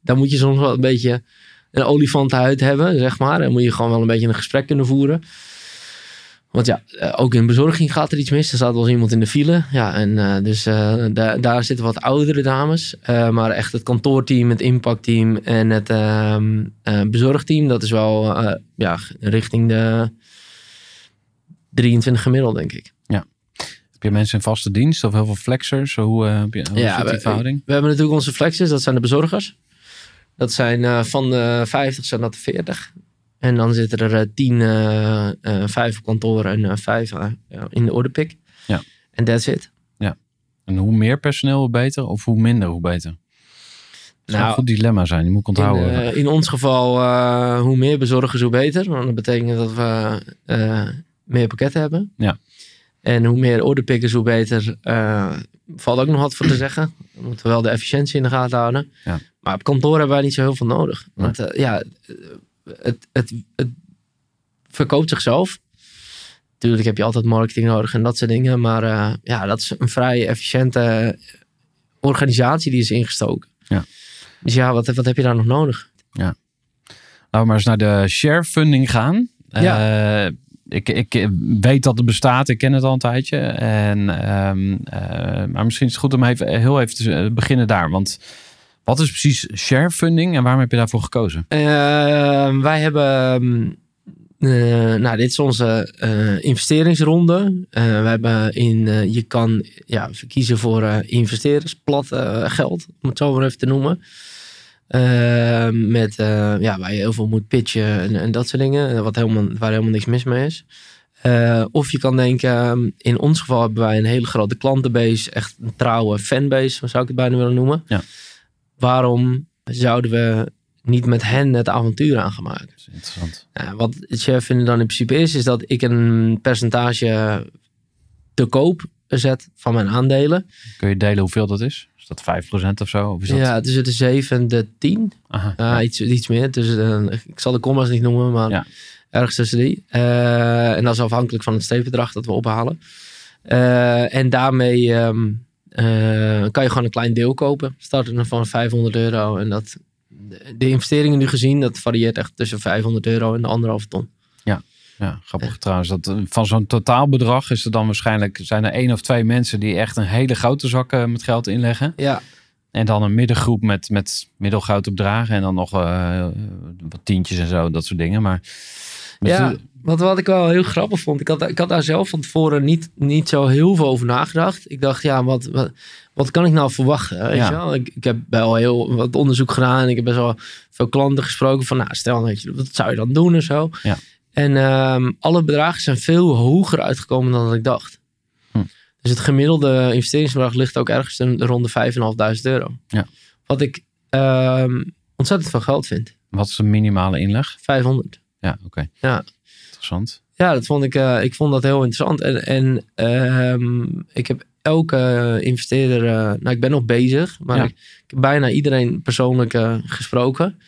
daar moet je soms wel een beetje een olifantenhuid hebben, zeg maar. En moet je gewoon wel een beetje een gesprek kunnen voeren. Want ja, ook in bezorging gaat er iets mis. Er staat wel eens iemand in de file. Ja, en uh, dus uh, da daar zitten wat oudere dames. Uh, maar echt het kantoorteam, het impactteam en het ehm, bezorgteam, dat is wel ja, richting de 23 gemiddeld, denk ik. Ja. Heb je mensen in vaste dienst of heel veel flexers? Hoe, heb je, hoe ja, zit die we, verhouding? We hebben natuurlijk onze flexers, dat zijn de bezorgers. Dat zijn van de 50 zijn dat de 40. En dan zitten er tien, uh, uh, vijf kantoor en vijf in de orderpick. Ja. En that's it. Ja. En hoe meer personeel, hoe beter? Of hoe minder, hoe beter? Dat zou nou, een goed dilemma zijn, die moet ik onthouden. In, in ons geval, hoe meer bezorgers, hoe beter. Want dat betekent dat we meer pakketten hebben. Ja. En hoe meer orderpickers, hoe beter. valt ook nog wat voor te zeggen. We moeten wel de efficiëntie in de gaten houden. Ja. Maar op kantoor hebben wij niet zo heel veel nodig. Want ja het, het, het verkoopt zichzelf. Natuurlijk heb je altijd marketing nodig en dat soort dingen. Maar uh, ja, dat is een vrij efficiënte organisatie die is ingestoken. Ja. Dus ja, wat, wat heb je daar nog nodig? Ja. Laten we maar eens naar de share funding gaan. Ja. Uh, ik, ik weet dat het bestaat, ik ken het al een tijdje. En, um, uh, maar misschien is het goed om even, heel even te beginnen daar. Want wat is precies share funding en waarom heb je daarvoor gekozen? Uh, wij hebben. Uh, nou, dit is onze uh, investeringsronde. we hebben in. je kan ja, verkiezen voor investeerders, plat geld, om het zo maar even te noemen. met ja, waar je heel veel moet pitchen en, en dat soort dingen, wat helemaal, waar helemaal niks mis mee is. of je kan denken, in ons geval hebben wij een hele grote klantenbase, echt een trouwe fanbase, zo zou ik het bijna willen noemen. Ja waarom zouden we niet met hen het avontuur aan gaan maken? interessant. Nou, wat chef dan in principe is, is dat ik een percentage te koop zet van mijn aandelen. Kun je delen hoeveel dat is? Is dat 5% of zo? Of is dat... Ja, tussen de 7 en de 10. Aha, uh, ja. iets, iets meer. Dus, uh, ik zal de commas niet noemen, maar Ja. ergens tussen die. Uh, en dat is afhankelijk van het steefbedrag dat we ophalen. Uh, en daarmee ehm, uh, kan je gewoon een klein deel kopen. Starten van 500 euro. En dat, de, investeringen nu gezien, dat varieert echt tussen 500 euro en de anderhalve ton. Ja, grappig trouwens. Dat, eh, van zo'n totaalbedrag is er dan waarschijnlijk... zijn er één of twee mensen die echt een hele grote zak uh, met geld inleggen. Ja, En dan een middengroep met, met middelgrote bedragen. En dan nog wat tientjes en zo, dat soort dingen. Maar ja wat, wat ik wel heel grappig vond. Ik had, ik had daar zelf van tevoren niet, niet zo heel veel over nagedacht. Ik dacht, ja, wat, wat, wat kan ik nou verwachten? Weet Ja. je wel? Ik, ik heb wel heel wat onderzoek gedaan. Ik heb best wel veel klanten gesproken van, nou, stel, weet je, wat zou je dan doen en zo. Ja. En ehm, alle bedragen zijn veel hoger uitgekomen dan dat ik dacht. Hm. Dus het gemiddelde investeringsbedrag ligt ook ergens in- rond de 5.500 euro. Ja. Wat ik ehm, ontzettend veel geld vind. wat is de minimale inleg? 500. Ja, oké. Ja. Interessant. Ja, dat vond ik, eh, ik vond dat heel interessant. En, en ehm, ik heb elke investeerder, eh, nou ik ben nog bezig, maar Ja. ik, ik heb bijna iedereen persoonlijk eh, gesproken.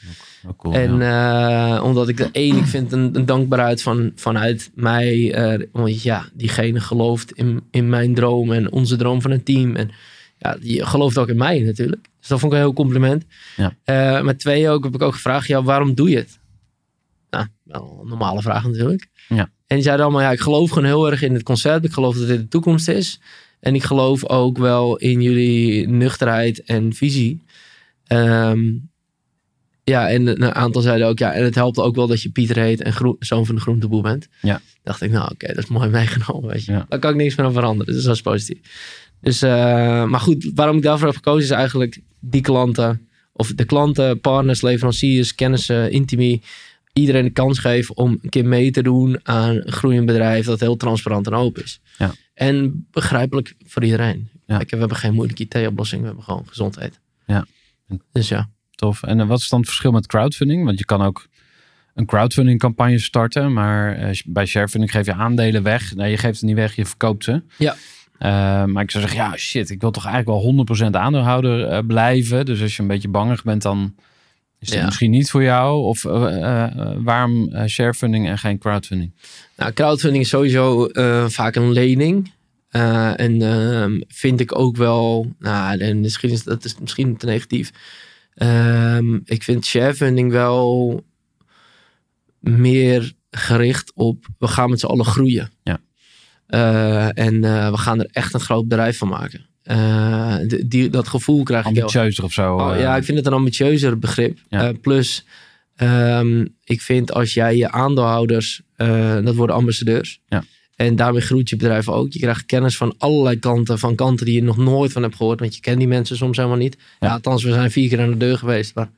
Cool, en ja. omdat ik de één, ik vind een, een dankbaarheid van, vanuit mij, want ja, diegene gelooft in, in mijn droom en onze droom van een team. En ja, die gelooft ook in mij natuurlijk. Dus dat vond ik een heel compliment. Ja. Met twee ook heb ik ook gevraagd, ja, waarom doe je het? Nou, een normale vraag natuurlijk. Ja. En die zeiden allemaal, ja, ik geloof gewoon heel erg in het concept. Ik geloof dat dit de toekomst is. En ik geloof ook wel in jullie nuchterheid en visie. Ehm, ja, en een aantal zeiden ook, ja, en het helpt ook wel dat je Pieter heet en groen, zoon van de groenteboer bent. Ja. Dacht ik, nou oké, dat is mooi meegenomen, weet je. Ja. Daar kan ik niks meer aan veranderen, dus dat is positief. Dus, eh, maar goed, waarom ik daarvoor heb gekozen is eigenlijk die klanten, of de klanten, partners, leveranciers, kennissen, intimi, iedereen de kans geven om een keer mee te doen aan een groeiend bedrijf dat heel transparant en open is. Ja. En begrijpelijk voor iedereen. Ja. Kijk, we hebben geen moeilijke IT-oplossing, we hebben gewoon gezondheid. Ja. Dus ja. Tof. En eh, wat is dan het verschil met crowdfunding? Want je kan ook een crowdfunding campagne starten, maar eh, bij sharefunding geef je aandelen weg. Nee, je geeft ze niet weg, je verkoopt ze. Ja. Eh, maar ik zou zeggen, ja shit, ik wil toch eigenlijk wel 100% aandeelhouder blijven. Dus als je een beetje bangig bent, dan is dat Ja. misschien niet voor jou. Of eh, eh, waarom eh, sharefunding en geen crowdfunding? Nou, crowdfunding is sowieso vaak een lening. En ehm, vind ik ook wel, nou, en misschien is dat is misschien te negatief. Ehm, ik vind sharefunding wel meer gericht op, we gaan met z'n allen groeien. Ja. En we gaan er echt een groot bedrijf van maken. Eh, die, dat gevoel krijg ik heel Ambitieuzer of zo? Oh, eh, ja, ik vind het een ambitieuzer begrip. Ja. Eh, plus, ehm, ik vind als jij je aandeelhouders, dat worden ambassadeurs. Ja. En daarmee groeit je bedrijf ook. Je krijgt kennis van allerlei kanten, van kanten die je nog nooit van hebt gehoord. Want je kent die mensen soms helemaal niet. Ja, Ja. althans, we zijn vier keer aan de deur geweest. Maar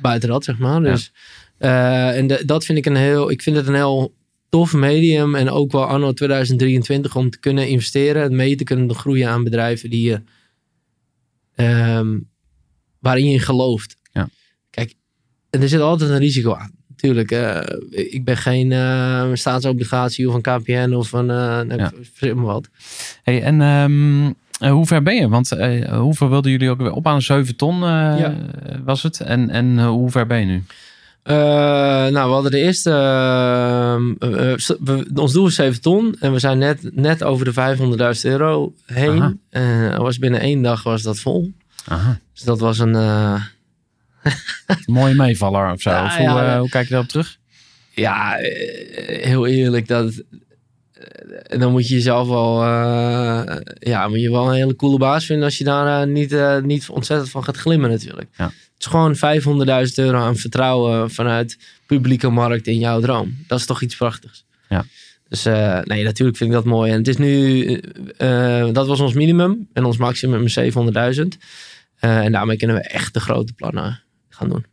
buiten dat, zeg maar. Dus, en de- dat vind ik een heel, ik vind het een heel tof medium. En ook wel anno 2023 om te kunnen investeren. En mee te kunnen groeien aan bedrijven die je, ehm, waarin je gelooft. Ja. Kijk, en er zit altijd een risico aan. Tuurlijk, eh, ik ben geen eh, staatsobligatie of een KPN of een, uh, Ja. wat. Hey, en ehm, eh, hoe ver ben je? Want hoeveel wilden jullie ook weer op aan? 7 ton Ja. was het. En, en hoe ver ben je nu? Eh, nou, we hadden de eerste. eh, eh, we- ons doel is 7 ton. En we zijn net, net over de 500.000 euro heen. Was binnen één dag was dat vol. Aha. Dus dat was een. Mooie meevaller of zo. Ja, Of hoe, ja. hoe kijk je daarop terug? ja, heel eerlijk. Dat, dan moet je jezelf wel. ja, moet je wel een hele coole baas vinden. Als je daar niet, niet ontzettend van gaat glimmen, natuurlijk. Ja. Is gewoon 500.000 euro aan vertrouwen vanuit publieke markt in jouw droom. Dat is toch iets prachtigs. Ja. Dus eh, nee, natuurlijk vind ik dat mooi. En het is nu, eh, eh, dat was ons minimum. En ons maximum is 700.000. Eh, en daarmee kunnen we echt de grote plannen gaan doen.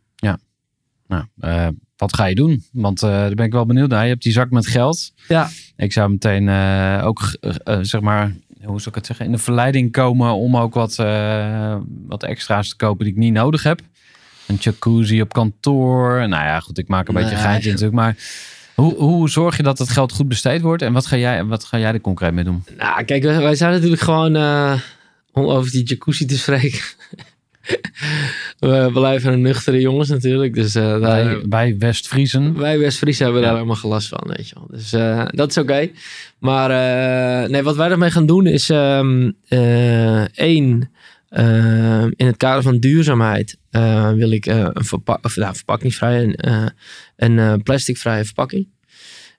Nou, eh, wat ga je doen? Want daar ben ik wel benieuwd naar. Je hebt die zak met geld. Ja. Ik zou meteen ook, zeg maar, hoe zou ik het zeggen, in de verleiding komen om ook wat, wat extra's te kopen die ik niet nodig heb. Een jacuzzi op kantoor. Nou ja, goed, ik maak een beetje Nee. geintje natuurlijk. Maar hoe, hoe zorg je dat het geld goed besteed wordt? En wat ga jij, wat ga jij er concreet mee doen? Nou, kijk, wij, wij zijn natuurlijk gewoon, eh, om over die jacuzzi te spreken. we blijven een nuchtere jongens natuurlijk. Dus eh, daar, Bij, bij West-Friesen. wij West-Friese hebben Ja. daar helemaal gelast van, weet je wel. Dus eh, dat is oké. Maar nee, wat wij ermee gaan doen is eh, één, eh, in het kader van duurzaamheid eh, wil ik eh, een verpa of, nou, verpakkingsvrije, een, eh, een plasticvrije verpakking.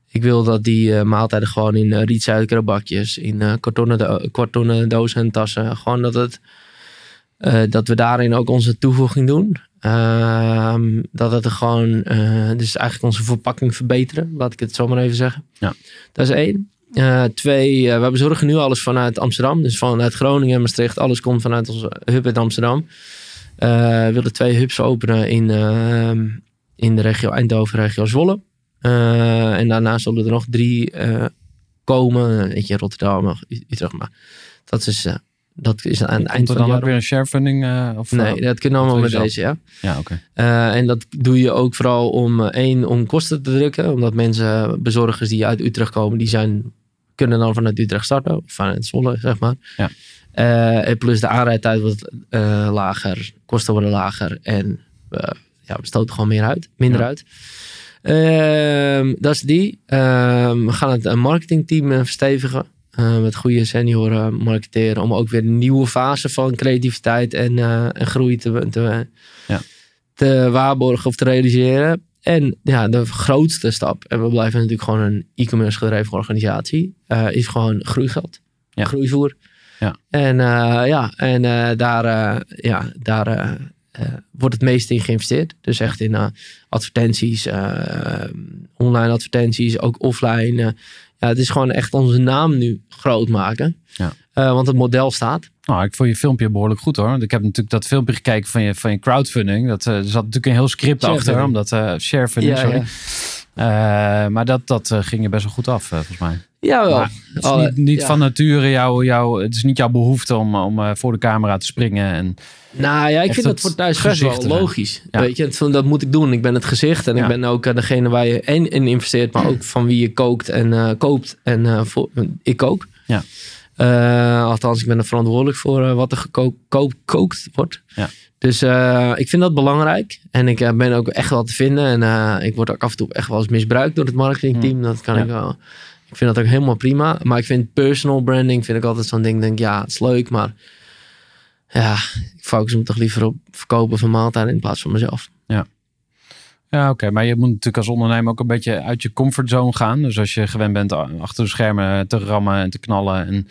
Ik wil dat die maaltijden gewoon in uh, rietsuikeren bakjes, in kartonnen, do- kartonnen dozen en tassen. Gewoon dat, het, dat we daarin ook onze toevoeging doen. Ehm, dat het er gewoon, dus eigenlijk onze verpakking verbeteren, laat ik het zo maar even zeggen. Ja. Dat is één. Eh, twee, eh, we bezorgen nu alles vanuit Amsterdam. Dus vanuit Groningen en Maastricht. Alles komt vanuit onze hub in Amsterdam. Eh, we willen twee hubs openen in, ehm, in de regio Eindhoven, regio Zwolle. En daarna zullen er nog drie komen. Eentje in Rotterdam, Utrecht. Maar dat is, dat is aan het eind van dan het ook jaar. weer een sharefunding? of, Nee, dat kunnen allemaal met je deze, ja. Ja, oké. En dat doe je ook vooral om, één, om kosten te drukken. Omdat mensen, bezorgers die uit Utrecht komen, die zijn, kunnen dan vanuit Utrecht starten. Of vanuit Zwolle, zeg maar. Ja. Eh, plus de aanrijdtijd wordt eh, lager, kosten worden lager. En eh, ja, we stoten gewoon meer uit, minder Ja. uit. Ehm, dat is die. Ehm, we gaan het marketingteam verstevigen. met goede senioren marketeren. Om ook weer een nieuwe fase van creativiteit en, en groei te, te, Ja. te waarborgen of te realiseren. En ja, de grootste stap, en we blijven natuurlijk gewoon een e-commerce gedreven organisatie, eh, is gewoon groeigeld. Ja. Groeivoer. Ja. En eh, ja, en eh, daar, ja, daar wordt het meeste in geïnvesteerd. Dus echt in advertenties, online advertenties, ook offline. ja, het is gewoon echt onze naam nu groot maken. Ja. Eh, want het model staat. Nou, ik vond je filmpje behoorlijk goed hoor. Want ik heb natuurlijk dat filmpje gekeken van je, van je crowdfunding. Dat, eh, er zat natuurlijk een heel script achter. Omdat, eh sharefunding, Ja, sorry. ja. Maar dat, dat ging je best wel goed af, volgens mij. Jawel. Maar het is Alle- niet, niet ja. van nature jouw, jouw, het is niet jouw behoefte om, om voor de camera te springen. En, Nou ja, ik vind dat voor thuis best wel logisch. Ja. Weet je, van, dat moet ik doen. Ik ben het gezicht en Ja. ik ben ook degene waar je en in investeert, maar ook van wie je kookt en koopt. En voor, ik kook. Ja. Eh, althans, ik ben er verantwoordelijk voor eh, wat er gekookt wordt. Ja. Dus eh, ik vind dat belangrijk. En ik ben ook echt wel te vinden. En ik word ook af en toe echt wel eens misbruikt door het marketingteam. Dat kan Ja. ik wel. Ik vind dat ook helemaal prima. Maar ik vind personal branding vind ik altijd zo'n ding. Denk ja, het is leuk, maar ja, ik focus me toch liever op verkopen van maaltijden in plaats van mezelf. ja, oké. Maar je moet natuurlijk als ondernemer ook een beetje uit je comfortzone gaan. Dus als je gewend bent achter de schermen te rammen en te knallen. En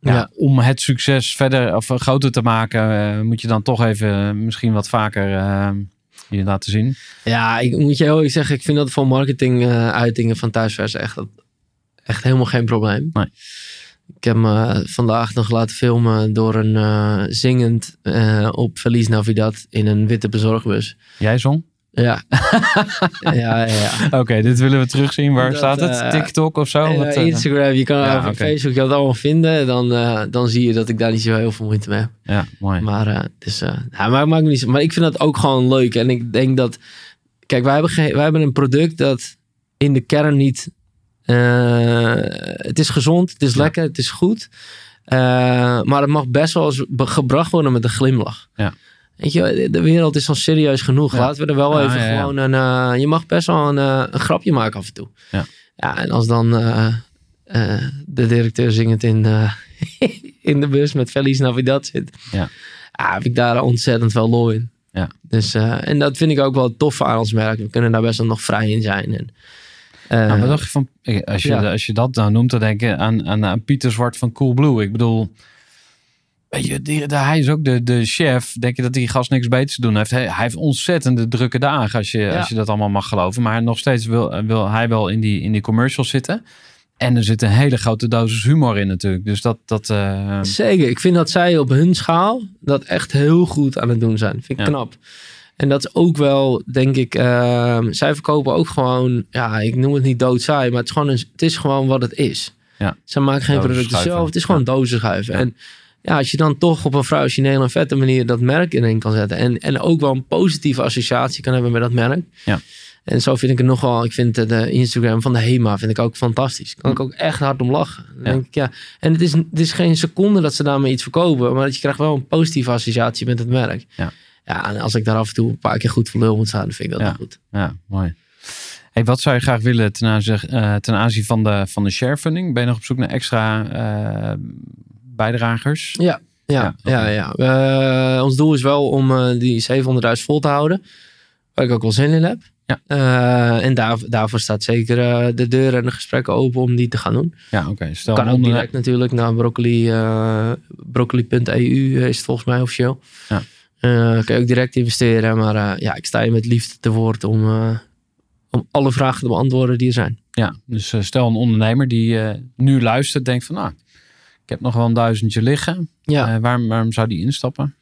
ja, Ja. om het succes verder of eh, groter te maken, eh, moet je dan toch even eh, misschien wat vaker je laten zien. Ja, ik moet je heel eerlijk zeggen, ik vind dat voor marketing uitingen van thuisvers echt, echt helemaal geen probleem. Nee. Ik heb me vandaag nog laten filmen door een zingend op Feliz Navidad in een witte bezorgbus. Jij zong? Ja. ja, ja, ja. Oké, dit willen we terugzien. Waar Dat, staat het? eh, TikTok of zo? Eh, Wat, Instagram, je kan ja, op. Facebook je dat allemaal vinden. Dan, eh, dan zie je dat ik daar niet zo heel veel moeite mee heb. ja, mooi. Maar, dus, ja, maar, maakt niet, maar ik vind dat ook gewoon leuk. En ik denk dat... Kijk, wij hebben, wij hebben een product dat in de kern niet... het is gezond, het is Ja. lekker, het is goed. Maar het mag best wel eens gebracht worden met een glimlach. Ja. Weet je, de wereld is al serieus genoeg. Ja. Laten we er wel even gewoon een... eh, je mag best wel een, eh, een grapje maken af en toe. Ja. Ja, en als dan eh, de directeur zingend in, in de bus met Feliz Navidad zit. Ja. Ah, heb ik daar ontzettend veel lol in. Ja. Dus, en dat vind ik ook wel tof aan ons merk. We kunnen daar best wel nog vrij in zijn. En, Nou, wat dacht je van, als je, als je dat nou noemt, dan denk je aan, aan, aan Pieter Zwart van Coolblue. Ik bedoel, weet je, die, hij is ook de, de chef. Denk je dat die gast niks beters te doen heeft? Hij, hij heeft ontzettende drukke dagen, als je, Ja. als je dat allemaal mag geloven. Maar nog steeds wil, wil hij wel in die, in die commercials zitten. En er zit een hele grote dosis humor in natuurlijk. Dus dat, dat eh, Zeker. Ik vind dat zij op hun schaal dat echt heel goed aan het doen zijn. Vind ik Ja. knap. En dat is ook wel, denk ik, ehm, zij verkopen ook gewoon, ja, ik noem het niet doodzaai, maar het is gewoon, een, het is gewoon wat het is. Ja. Ze maken geen producten zelf, het is gewoon dozen schuiven. Ja. En ja, als je dan toch op een originele en vette manier dat merk erin kan zetten en, en ook wel een positieve associatie kan hebben met dat merk. Ja. En zo vind ik het nogal, ik vind de Instagram van de HEMA vind ik ook fantastisch. Kan ik ook echt hard om lachen. Dan Ja. denk ik, ja. En het is, het is geen seconde dat ze daarmee iets verkopen, maar dat je krijgt wel een positieve associatie met het merk. Ja. Ja, en als ik daar af en toe een paar keer goed voor lul moet staan, dan vind ik dat Ja. goed. ja, mooi. Hey, wat zou je graag willen ten aanzien, eh, ten aanzien van, de, van de sharefunding? Ben je nog op zoek naar extra eh, bijdragers? Ja, Ja, ja, ja. ja. Eh, ons doel is wel om eh, die 700.000 vol te houden. Waar ik ook wel zin in heb. Ja. Eh, en daar, daarvoor staat zeker de deur en de gesprekken open om die te gaan doen. Ja, oké. Stel kan ook direct natuurlijk naar broccoli, broccoli.eu is het volgens mij officieel. Ja. Kan je ook direct investeren. Maar ja, ik sta je met liefde te woord om, om alle vragen te beantwoorden die er zijn. Ja, dus stel een ondernemer die nu luistert, denkt van nou, ik heb nog wel een duizendje liggen. Ja. Eh, waarom, waarom zou die instappen?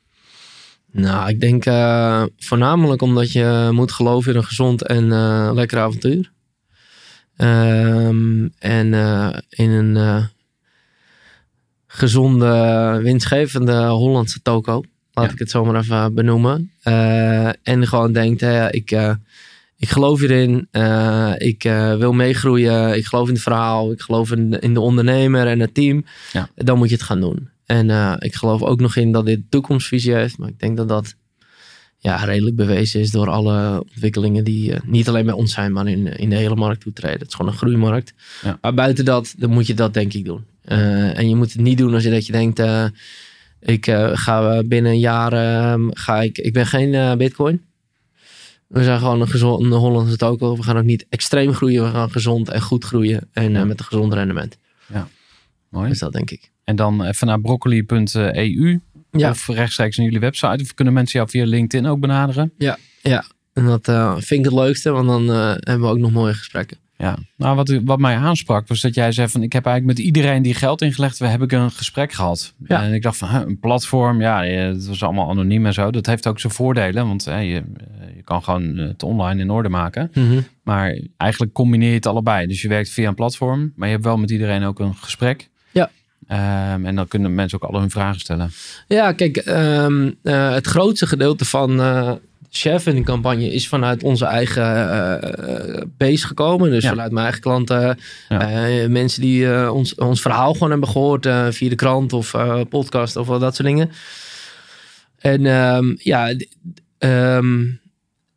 Nou, ik denk eh, voornamelijk omdat je moet geloven in een gezond en eh, lekker avontuur. Ehm, en in een gezonde, winstgevende Hollandse toko. Laat Ja. ik het zo maar even benoemen. En gewoon denkt, hè, ik, ik geloof hierin. eh, ik eh, wil meegroeien. Ik geloof in het verhaal. Ik geloof in, de- in de ondernemer en het team. Ja. Dan moet je het gaan doen. En eh, ik geloof ook nog in dat dit toekomstvisie heeft. Maar ik denk dat dat ja, redelijk bewezen is door alle ontwikkelingen die niet alleen bij ons zijn, maar in, in de hele markt toetreden. Het is gewoon een groeimarkt. Ja. Maar buiten dat, dan moet je dat denk ik doen. En je moet het niet doen als je, dat je denkt, ik ga binnen een jaar, ga ik, ik ben geen bitcoin. We zijn gewoon een gezond, Holland is het ook wel. We gaan ook niet extreem groeien. We gaan gezond en goed groeien. En Ja. eh, met een gezond rendement. Mooi. Dus dat denk ik. En dan even naar broccoli.eu Ja. of rechtstreeks naar jullie website. Of kunnen mensen jou via LinkedIn ook benaderen? En dat eh, vind ik het leukste, want dan eh, hebben we ook nog mooie gesprekken. Ja, nou wat, wat mij aansprak was dat jij zei van ik heb eigenlijk met iedereen die geld ingelegd we heb ik een gesprek gehad. Ja. En ik dacht van een platform, ja, het was allemaal anoniem en zo. Dat heeft ook zijn voordelen, want eh, je, eh, je kan gewoon het online in orde maken. Maar eigenlijk combineer je het allebei. Dus je werkt via een platform, maar je hebt wel met iedereen ook een gesprek. Ja. Ehm, en dan kunnen mensen ook al hun vragen stellen. Ja, kijk, ehm, eh, het grootste gedeelte van eh chef in de campagne is vanuit onze eigen eh, eh, base gekomen. Dus Ja. vanuit mijn eigen klanten. Ja. eh, mensen die ons, ons verhaal gewoon hebben gehoord eh, via de krant of podcast of wel dat soort dingen. En ehm, ja, ehm,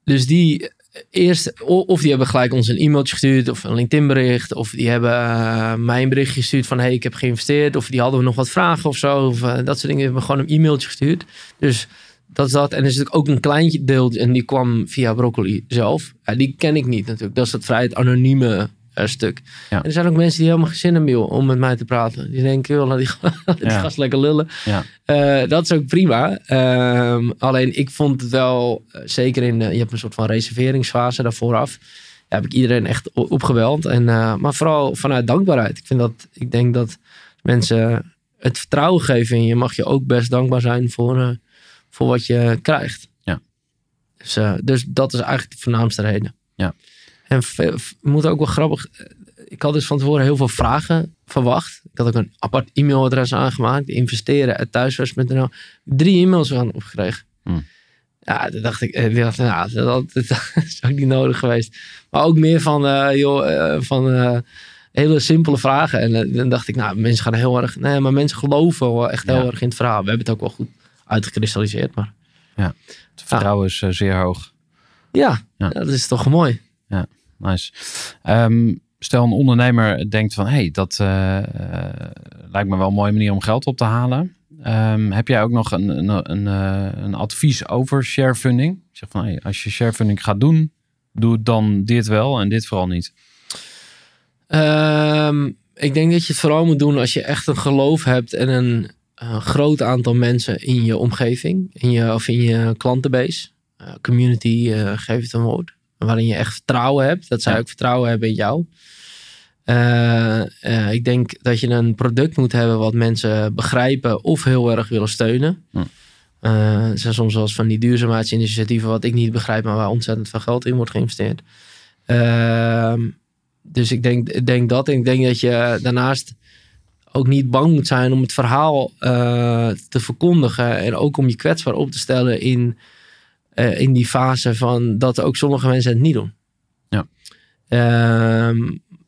dus die eerst, of die hebben gelijk ons een e-mailtje gestuurd of een LinkedIn bericht. Of die hebben eh, mij een berichtje gestuurd van hey, ik heb geïnvesteerd. Of die hadden we nog wat vragen of zo. Of dat soort dingen hebben we gewoon een e-mailtje gestuurd. Dus dat is dat. En er is natuurlijk ook een klein deel en die kwam via Broccoli zelf. Ja, die ken ik niet natuurlijk. Dat is het vrij het anonieme eh, stuk. Ja. En er zijn ook mensen die helemaal geen zin hebben om met mij te praten. Die denken, joh, laat die, laat die Ja. gast lekker lullen. Ja. Eh, dat is ook prima. Ehm, alleen ik vond het wel, eh, zeker in, de- je hebt een soort van reserveringsfase daarvoor af. Ja, heb ik iedereen echt opgeweld. En, maar vooral vanuit dankbaarheid. Ik, vind dat, ik denk dat mensen het vertrouwen geven in je. Mag je ook best dankbaar zijn voor, voor wat je krijgt. Ja. Dus, eh, dus dat is eigenlijk de voornaamste reden. Ja. En moet ook wel grappig. eh, Ik had dus van tevoren heel veel vragen verwacht. Ik had ook een apart e-mailadres aangemaakt. Investeren at thuiswest.nl. Drie e-mails aan opgekregen. Hmm. Ja, toen dacht ik, eh, ik dacht, nou, dat, dat, dat is ook niet nodig geweest. Maar ook meer van, eh, joh, eh, van eh, hele simpele vragen. En eh, dan dacht ik, nou, mensen gaan heel erg... Nee, maar mensen geloven wel echt heel Ja. erg in het verhaal. We hebben het ook wel goed uitgekristalliseerd. Maar Het vertrouwen is eh, zeer hoog. ja, Ja. dat is toch mooi. Nice. Ehm, stel een ondernemer denkt van, hey, dat eh, eh, lijkt me wel een mooie manier om geld op te halen. Ehm, heb jij ook nog een, een, een, een advies over sharefunding? Zeg van, hey, als je sharefunding gaat doen, doe dan dit wel en dit vooral niet. Ehm, ik denk dat je het vooral moet doen als je echt een geloof hebt en een eh, groot aantal mensen in je omgeving, in je, of in je klantenbase, eh, community, eh, geef het een woord, waarin je echt vertrouwen hebt, dat zij Ja. ook vertrouwen hebben in jou. Ik denk dat je een product moet hebben wat mensen begrijpen of heel erg willen steunen. Hm. Er zijn soms wel eens van die duurzaamheidsinitiatieven wat ik niet begrijp, maar waar ontzettend veel geld in wordt geïnvesteerd. Ehm, dus ik denk, denk dat. En ik denk dat je daarnaast ook niet bang moet zijn om het verhaal eh, te verkondigen. En ook om je kwetsbaar op te stellen in, eh, in die fase van dat ook sommige mensen het niet doen. Ja. Ehm,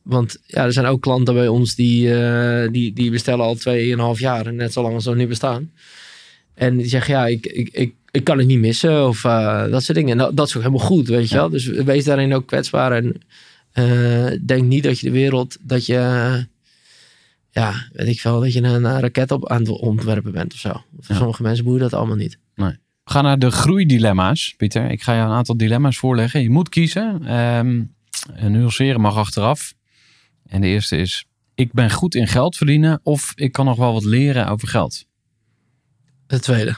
want ja, er zijn ook klanten bij ons die, eh, die, die bestellen al 2,5 jaar. En net zo lang als we nu bestaan. En die zeggen, ja, ik, ik, ik, ik kan het niet missen. Of dat soort dingen. En dat, dat is ook helemaal goed, weet je Ja. wel. Dus wees daarin ook kwetsbaar. En denk niet dat je de wereld, dat je, ja, weet ik veel, dat je een, een raket op aan het ontwerpen bent of zo. Voor Ja. sommige mensen boeit dat allemaal niet. We gaan naar de groeidilemma's, Pieter. Ik ga jou een aantal dilemma's voorleggen. Je moet kiezen. Ehm nuanceren mag achteraf. En de eerste is, ik ben goed in geld verdienen of ik kan nog wel wat leren over geld. De tweede.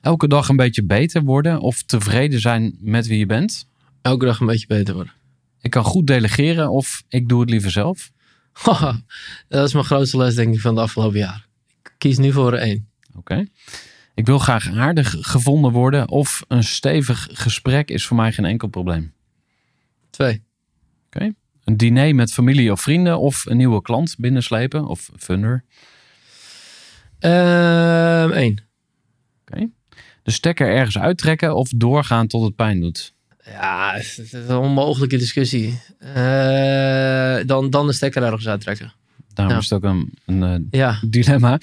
Elke dag een beetje beter worden of tevreden zijn met wie je bent. Elke dag een beetje beter worden. Ik kan goed delegeren of ik doe het liever zelf. Dat is mijn grootste les denk ik van het afgelopen jaar. Ik kies nu voor één. Oké. Ik wil graag aardig gevonden worden of een stevig gesprek is voor mij geen enkel probleem. Twee. Een diner met familie of vrienden of een nieuwe klant binnenslepen of funder. Ehm één. De stekker ergens uittrekken of doorgaan tot het pijn doet. Ja, het is een onmogelijke discussie. Eh, dan, dan de stekker ergens uittrekken. Daarom Ja. is het ook een, een eh, Ja, dilemma.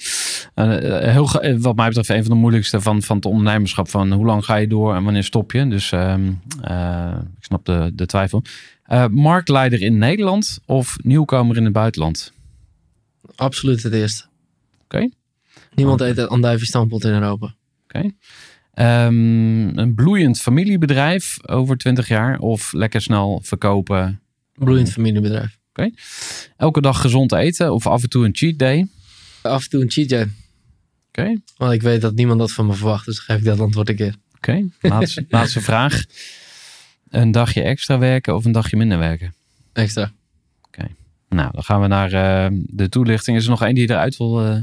Eh, heel, wat mij betreft een van de moeilijkste van, van het ondernemerschap. Van hoe lang ga je door en wanneer stop je? Dus ehm, eh, ik snap de, de twijfel. Marktleider in Nederland of nieuwkomer in het buitenland? absoluut het eerste. Oké. Niemand eet een andijvie stampot in Europa. Ehm, een bloeiend familiebedrijf over 20 jaar of lekker snel verkopen. Bloeiend familiebedrijf. Elke dag gezond eten of af en toe een cheat day. Af en toe een cheat day. Oké, Want ik weet dat niemand dat van me verwacht. Dus geef ik dat antwoord een keer. oké. Laatste, laatste vraag. Een dagje extra werken of een dagje minder werken? Extra. Nou, dan gaan we naar eh, de toelichting. Is er nog één die je eruit wil? eh,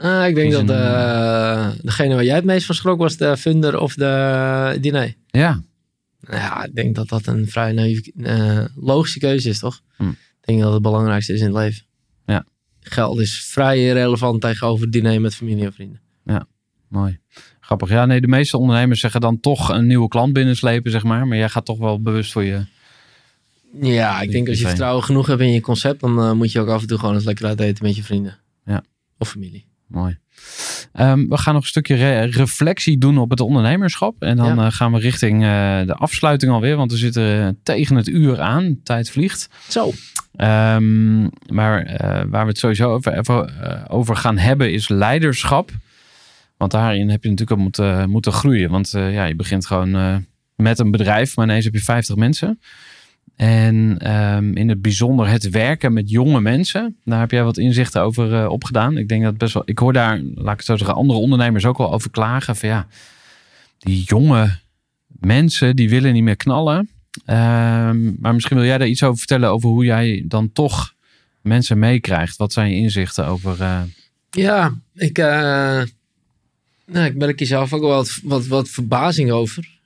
Ah, ik denk dat eh, degene waar jij het meest van schrok was de funder of de diner. Ja, Ja, ik denk dat dat een vrij naïef, eh, logische keuze is, toch? Hm. Ik denk dat het belangrijkste is in het leven. Ja. Geld is vrij irrelevant tegenover diner met familie en vrienden. mooi. Grappig. Ja, nee, de meeste ondernemers zeggen dan toch een nieuwe klant binnenslepen, zeg maar. Maar jij gaat toch wel bewust voor je... Ja, ik denk als je vertrouwen genoeg hebt in je concept, dan eh, moet je ook af en toe gewoon eens lekker uit eten met je vrienden. Ja. Of familie. Mooi. Ehm, we gaan nog een stukje re- reflectie doen op het ondernemerschap. En dan Ja. eh, gaan we richting eh, de afsluiting alweer. Want we zitten eh, tegen het uur aan. Tijd vliegt. Zo. Ehm, maar waar we het sowieso over, even, over gaan hebben is leiderschap. Want daarin heb je natuurlijk ook moeten, moeten groeien. Want ja, je begint gewoon met een bedrijf, maar ineens heb je 50 mensen. En ehm, in het bijzonder het werken met jonge mensen. Daar heb jij wat inzichten over eh, opgedaan. Ik denk dat best wel. Ik hoor daar, laat ik het zo zeggen, andere ondernemers ook wel over klagen. Van ja, die jonge mensen die willen niet meer knallen. Ehm, maar misschien wil jij daar iets over vertellen over hoe jij dan toch mensen meekrijgt. Wat zijn je inzichten over. eh, Ja, ik, eh nou, ik merk hier zelf ook wel wat, wat, wat verbazing over.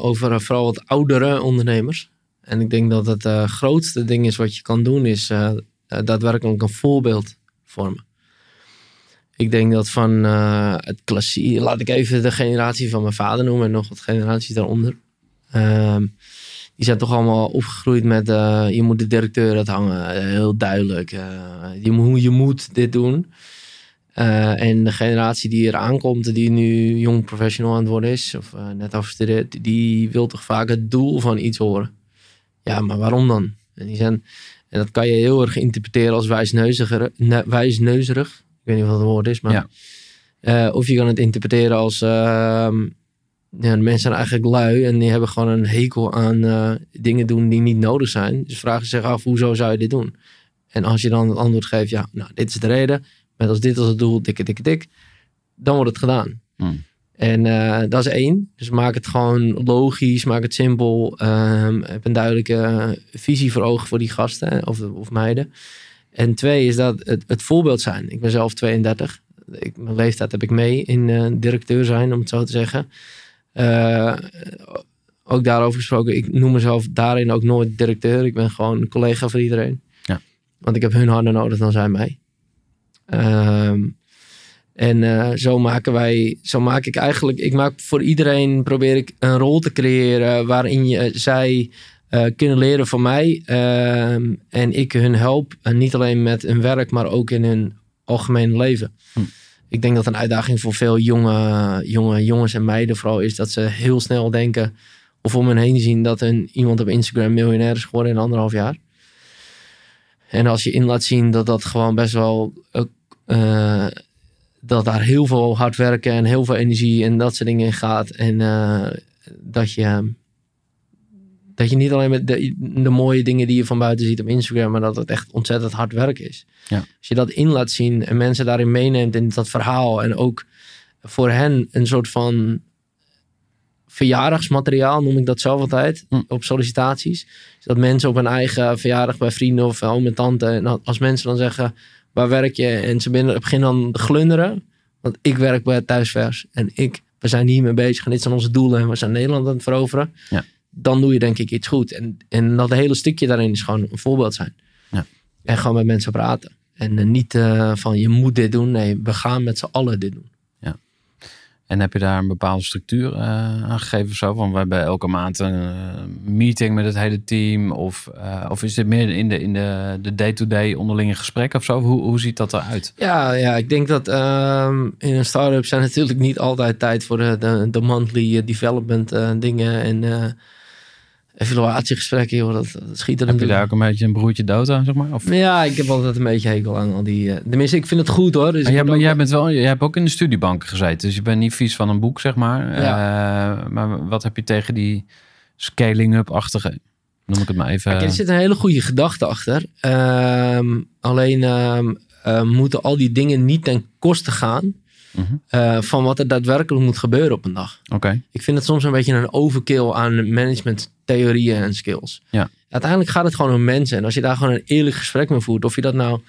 Over vooral wat oudere ondernemers. En ik denk dat het eh, grootste ding is wat je kan doen, is eh, eh, daadwerkelijk een voorbeeld vormen. Ik denk dat van het klassiek, laat ik even de generatie van mijn vader noemen en nog wat generaties daaronder. Ehm, die zijn toch allemaal opgegroeid met je moet de directeur het hangen. Heel duidelijk. je, moet, je moet dit doen. En de generatie die er aankomt, die nu jong professional aan het worden is, of net afgestudeerd, die wil toch vaak het doel van iets horen. Ja, maar waarom dan? En, die zijn, en dat kan je heel erg interpreteren als wijsneuziger, ne- wijsneuzerig. Ik weet niet wat het woord is, maar. Ja. Eh, of je kan het interpreteren als. ehm, ja, de mensen zijn eigenlijk lui en die hebben gewoon een hekel aan eh, dingen doen die niet nodig zijn. Dus vragen zich af, hoezo zou je dit doen? En als je dan het antwoord geeft, ja, nou, dit is de reden. Met als dit als het doel, dikke, dikke, dik. Dan wordt het gedaan. Hmm. En eh, dat is één. Dus maak het gewoon logisch, maak het simpel. ehm, heb een duidelijke eh, visie voor ogen voor die gasten of, of meiden. En twee is dat het, het voorbeeld zijn. Ik ben zelf 32. Ik, mijn leeftijd heb ik mee in eh, directeur zijn, om het zo te zeggen. Eh, ook daarover gesproken, ik noem mezelf daarin ook nooit directeur. Ik ben gewoon een collega voor iedereen. Ja. Want ik heb hun harder nodig dan zij mij. Ehm, en eh, zo maken wij, zo maak ik eigenlijk, ik maak voor iedereen, probeer ik een rol te creëren waarin je, zij eh, kunnen leren van mij. ehm, en ik hun help, en niet alleen met hun werk, maar ook in hun algemene leven. Hm. Ik denk dat een uitdaging voor veel jonge, jonge jongens en meiden vooral is dat ze heel snel denken of om hen heen zien dat een, iemand op Instagram miljonair is geworden in anderhalf jaar. En als je in laat zien dat dat gewoon best wel eh, dat daar heel veel hard werken en heel veel energie en dat soort dingen in gaat. En eh, dat je dat je niet alleen met de, de mooie dingen die je van buiten ziet op Instagram, maar dat het echt ontzettend hard werk is. Ja. Als je dat in laat zien en mensen daarin meeneemt in dat verhaal en ook voor hen een soort van verjaardagsmateriaal, noem ik dat zelf altijd, Hm. op sollicitaties. Dat mensen op hun eigen verjaardag bij vrienden of oom en tante, en als mensen dan zeggen, waar werk je? En ze beginnen dan te glunderen, want ik werk bij thuisvers en ik, we zijn hiermee bezig en dit zijn onze doelen en we zijn Nederland aan het veroveren. Ja. Dan doe je denk ik iets goed. En, en dat hele stukje daarin is gewoon een voorbeeld zijn. Ja. En gewoon met mensen praten. En eh, niet eh, van je moet dit doen. Nee, we gaan met z'n allen dit doen. En heb je daar een bepaalde structuur eh, aan gegeven of zo? Van we hebben elke maand een eh, meeting met het hele team. Of, eh, of is dit meer in de, in de, de day-to-day onderlinge gesprekken of zo? Hoe, hoe ziet dat eruit? Ja, ja ik denk dat ehm, in een start-up zijn natuurlijk niet altijd tijd voor de, de, de monthly development dingen. En, evaluatiegesprekken, joh, dat, dat schiet er Heb je daar ook een beetje een broertje dood aan, zeg maar? Of, Ja, ik heb altijd een beetje hekel aan al die... eh, tenminste, ik vind het goed hoor. Dus Maar jij, maar bent wel, jij hebt ook in de studiebank gezeten, dus je bent niet vies van een boek, zeg maar. Eh, maar wat heb je tegen die scaling-up-achtige, noem ik het maar even. Kijk, er zit een hele goede gedachte achter. Ehm, alleen ehm, eh, moeten al die dingen niet ten koste gaan Eh, van wat er daadwerkelijk moet gebeuren op een dag. Oké, Ik vind het soms een beetje een overkill aan managementtheorieën en skills. Ja. Uiteindelijk gaat het gewoon om mensen. En als je daar gewoon een eerlijk gesprek mee voert, of je dat nou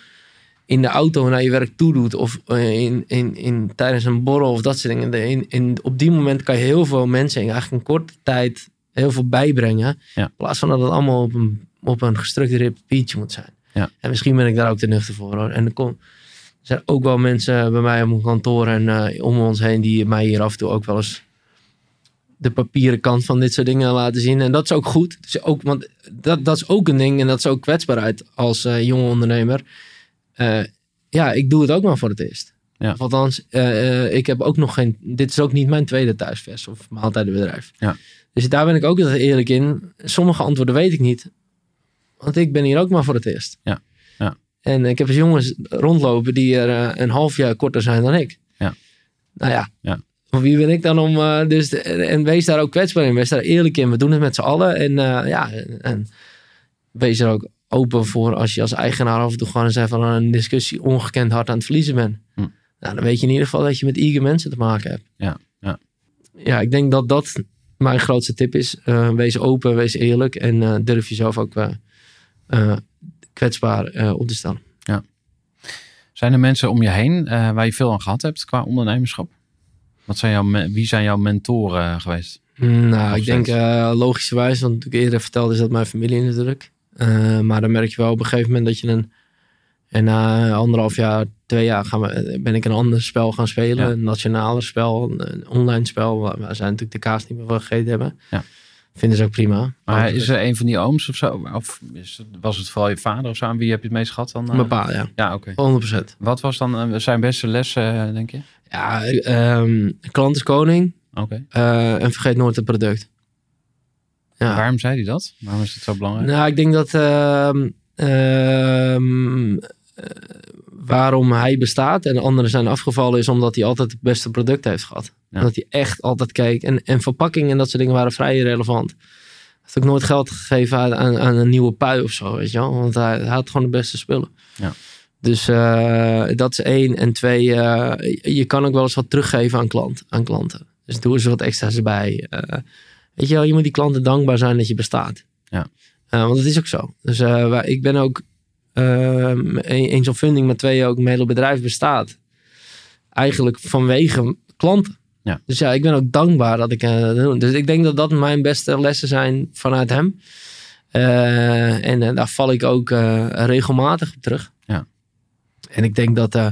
in de auto naar je werk toe doet, of eh, in, in, in, tijdens een borrel of dat soort dingen. In, in, op die moment kan je heel veel mensen in eigenlijk een korte tijd heel veel bijbrengen. Ja. In plaats van dat het allemaal op een, op een gestructureerd papiertje moet zijn. Ja. En misschien ben ik daar ook te nuchter voor hoor. En er, kom, er zijn ook wel mensen bij mij op mijn kantoor en eh, om ons heen die mij hier af en toe ook wel eens de papieren kant van dit soort dingen laten zien. En dat is ook goed. Dus ook, want dat, dat is ook een ding en dat is ook kwetsbaarheid als eh, jonge ondernemer. Eh, ja, ik doe het ook maar voor het eerst. Ja. Of althans, ik heb ook nog geen. Dit is ook niet mijn tweede thuisvest of maaltijdenbedrijf. Ja. Dus daar ben ik ook eerlijk in. Sommige antwoorden weet ik niet. Want ik ben hier ook maar voor het eerst. Ja. En ik heb dus jongens rondlopen die er eh, een half jaar korter zijn dan ik. Ja. Nou ja. Ja. Wie ben ik dan om. eh, dus, en wees daar ook kwetsbaar in. Wees daar eerlijk in. We doen het met z'n allen. En eh, ja, en wees er ook open voor als je als eigenaar af en toe gewoon eens even een discussie ongekend hard aan het verliezen bent. Hm. Nou, dan weet je in ieder geval dat je met eager mensen te maken hebt. Ja, ja. Ja, ik denk dat dat mijn grootste tip is. Wees open, wees eerlijk en durf jezelf ook kwetsbaar eh, op te staan. Zijn er mensen om je heen eh, waar je veel aan gehad hebt qua ondernemerschap? Wat zijn jouw, wie zijn jouw mentoren geweest? Nou, Nog ik denk eh, logischerwijs, want ik eerder vertelde, is dat mijn familie natuurlijk. Eh, maar dan merk je wel op een gegeven moment dat je een... En na anderhalf jaar, twee jaar gaan we, ben ik een ander spel gaan spelen. Ja. Een nationaler spel, een, online spel. Waar we zijn natuurlijk de kaas niet meer van gegeten hebben. Ja. Vinden ze ook prima. Maar is er een van die ooms of zo? Of is het, was het vooral je vader of zo? Aan wie heb je het meest gehad dan? eh? Mijn pa, ja. Ja, oké. 100%. Wat was dan eh, zijn beste les, eh, denk je? Ja, ehm klant is koning. Oké. eh, en vergeet nooit het product. Ja. Waarom zei hij dat? Waarom is het zo belangrijk? Nou, ik denk dat ehm, ehm, eh, waarom hij bestaat en anderen zijn afgevallen is omdat hij altijd het beste product heeft gehad. Ja. Dat hij echt altijd keek. En, en verpakking en dat soort dingen waren vrij irrelevant. Hij heeft ook nooit geld gegeven aan, aan, aan een nieuwe pui of zo, weet je wel. Want hij, hij had gewoon de beste spullen. Ja. Dus eh, dat is één. En twee, eh, je kan ook wel eens wat teruggeven aan, klant, aan klanten. Dus doe eens wat extra's erbij. Eh, weet je wel, je moet die klanten dankbaar zijn dat je bestaat. Ja. Want het is ook zo. Dus wij, ik ben ook uh, eens op funding, maar twee ook mijn hele bedrijf bestaat. Eigenlijk vanwege klanten. Ja. Dus ja, ik ben ook dankbaar dat ik uh, doe. Dus ik denk dat dat mijn beste lessen zijn vanuit hem. Uh, en daar val ik ook regelmatig op terug. Ja. En ik denk dat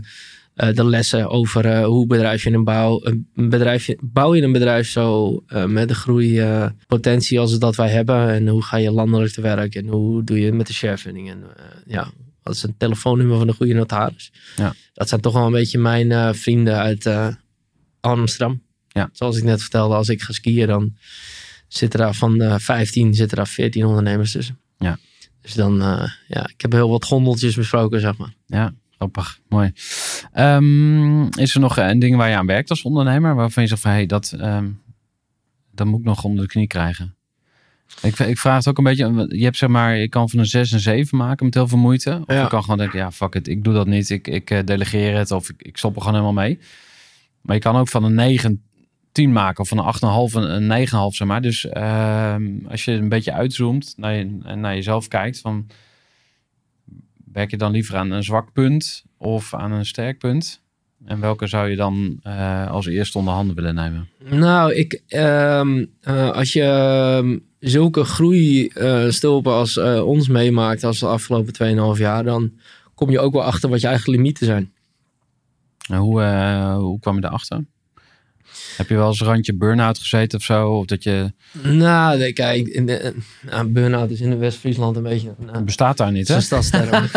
de lessen over uh, hoe bedrijf je een bouw, een bedrijf, bouw je een bedrijf zo uh, met de groeipotentie als dat wij hebben. En hoe ga je landelijk te werk en hoe doe je het met de sharefunding. En ja, wat is een telefoonnummer van de goede notaris. Ja. Dat zijn toch wel een beetje mijn uh, vrienden uit uh, Amsterdam. Ja. Zoals ik net vertelde, als ik ga skiën dan zitten daar van de 15 zitten daar 14 ondernemers tussen. Ja. Dus dan, ja, ik heb heel wat gondeltjes besproken, zeg maar. Ja, grappig. Mooi. Um, is er nog een ding waar je aan werkt als ondernemer? Waarvan je zegt van, hé, hey, dat, um, dat moet ik nog onder de knie krijgen. Ik, ik vraag het ook een beetje, je hebt zeg maar, je kan van een 6 en 7 maken met heel veel moeite. Of Ja. je kan gewoon denken, ja, fuck it, ik doe dat niet. Ik, ik uh, delegeer het of ik, ik stop er gewoon helemaal mee. Maar je kan ook van een 9 10 maken of van een 8,5 een 9,5 zeg maar. Dus uh, als je een beetje uitzoomt naar, je, naar jezelf kijkt van werk je dan liever aan een zwak punt of aan een sterk punt? En welke zou je dan uh, als eerste onder handen willen nemen? Nou, ik, uh, als je zulke groeistulpen als uh, ons meemaakt als de afgelopen 2,5 jaar, dan kom je ook wel achter wat je eigen limieten zijn. En hoe, hoe kwam je daarachter? Heb je wel eens randje burn-out gezeten of zo? Of dat je... Nou, nee, kijk, in de, nou, burn-out is in de West-Friesland een beetje... Nou, bestaat daar niet, hè? Stadsterm.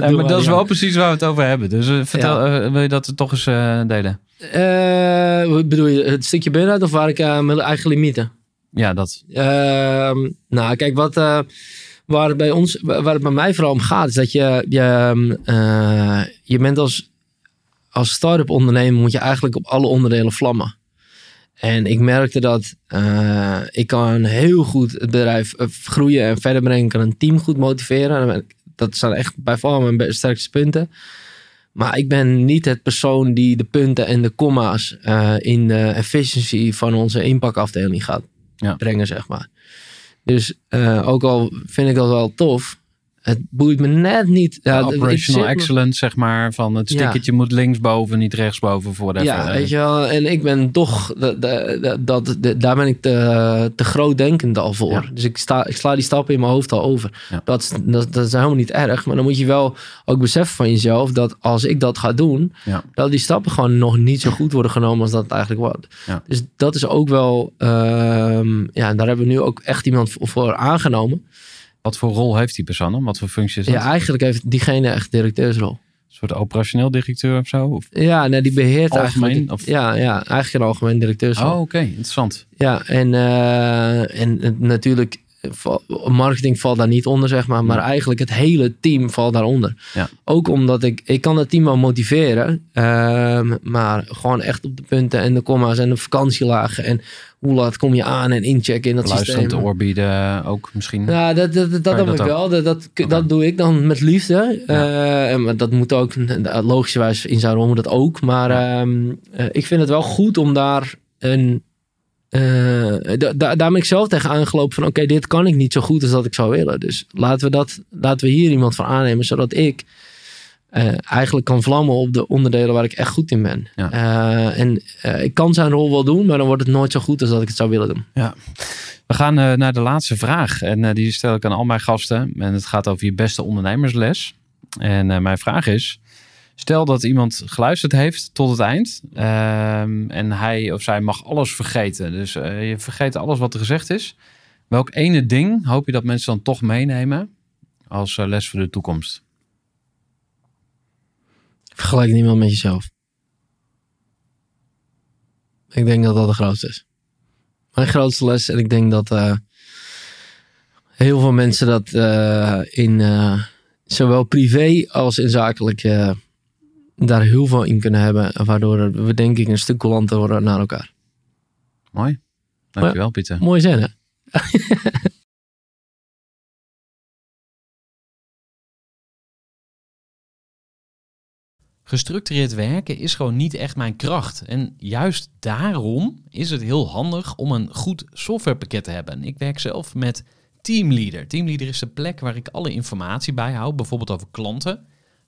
nee, maar dat is wel precies waar we het over hebben. Dus uh, vertel, ja. uh, wil je dat toch eens uh, delen? Bedoel je het stukje burn-out of waar ik mijn eigen limieten? Ja, dat. Ehm, nou, kijk, wat, eh, waar, het bij ons, waar het bij mij vooral om gaat, is dat je, je, eh, je bent als, als start-up ondernemer, moet je eigenlijk op alle onderdelen vlammen. En ik merkte dat eh, ik kan heel goed het bedrijf eh, groeien en verder brengen. Ik kan een team goed motiveren. Dat zijn echt bij far mijn sterkste punten. Maar ik ben niet het persoon die de punten en de comma's eh, in de efficiency van onze inpakafdeling gaat Ja. brengen, zeg maar. Dus ook al vind ik dat wel tof, het boeit me net niet. Ja, De operational me- excellence, zeg maar. Van het Ja. stickertje moet linksboven, niet rechtsboven. Voor whatever. Ja, weet je wel. En ik ben toch, de, de, de- dat, de- daar ben ik te, te grootdenkend al voor. Ja. Dus ik, sta, ik sla die stappen in mijn hoofd al over. Ja. Dat, is, dat, dat is helemaal niet erg. Maar dan moet je wel ook beseffen van jezelf dat als ik dat ga doen, dat die stappen gewoon nog niet zo goed worden genomen als dat het eigenlijk wordt. Ja. Dus dat is ook wel, ehm, ja, daar hebben we nu ook echt iemand voor, voor aangenomen. Wat voor rol heeft die persoon dan? Wat voor functie is dat? Ja, eigenlijk heeft diegene echt directeursrol. Een soort operationeel directeur of zo? Of... Ja, nee, die beheert Algemeen, eigenlijk. of- Ja, ja, eigenlijk een algemeen directeursrol. Oh, oké. Interessant. Ja, en, eh, en natuurlijk, marketing valt daar niet onder, zeg maar. Maar eigenlijk het hele team valt daaronder. Ja. Ook omdat ik, ik kan het team wel motiveren. ehm, maar gewoon echt op de punten en de comma's en de vakantielagen. En hoe laat kom je aan en inchecken in dat Luisterend systeem. oor bieden ook misschien. Ja, dat, dat, dat, dat ik ook? wel. Dat, dat, doe ik dan met liefde. Eh, en dat moet ook, logischerwijs in moet dat ook. Maar ehm, eh, ik vind het wel goed om daar een... eh, da- da- daar ben ik zelf tegen aangelopen van... oké, dit kan ik niet zo goed als dat ik zou willen. Dus laten we, dat, laten we hier iemand van aannemen... zodat ik eh, eigenlijk kan vlammen op de onderdelen waar ik echt goed in ben. Ja. Eh, en ik kan zijn rol wel doen... maar dan wordt het nooit zo goed als dat ik het zou willen doen. We gaan naar de laatste vraag. En die stel ik aan al mijn gasten. En het gaat over je beste ondernemersles. En mijn vraag is: stel dat iemand geluisterd heeft tot het eind. ehm, en hij of zij mag alles vergeten. Dus eh, je vergeet alles wat er gezegd is. Welk ene ding hoop je dat mensen dan toch meenemen als eh, les voor de toekomst? Vergelijk niemand met jezelf. Ik denk dat dat de grootste is. Mijn grootste les. En ik denk dat eh, heel veel mensen dat in zowel privé als in zakelijk daar heel veel in kunnen hebben. Waardoor we denk ik een stuk coulanter worden naar elkaar. Mooi. Dankjewel, Pieter. Mooi zijn hè? Gestructureerd werken is gewoon niet echt mijn kracht. En juist daarom is het heel handig om een goed softwarepakket te hebben. Ik werk zelf met Teamleader. Teamleader is de plek waar ik alle informatie bijhoud, bijvoorbeeld over klanten.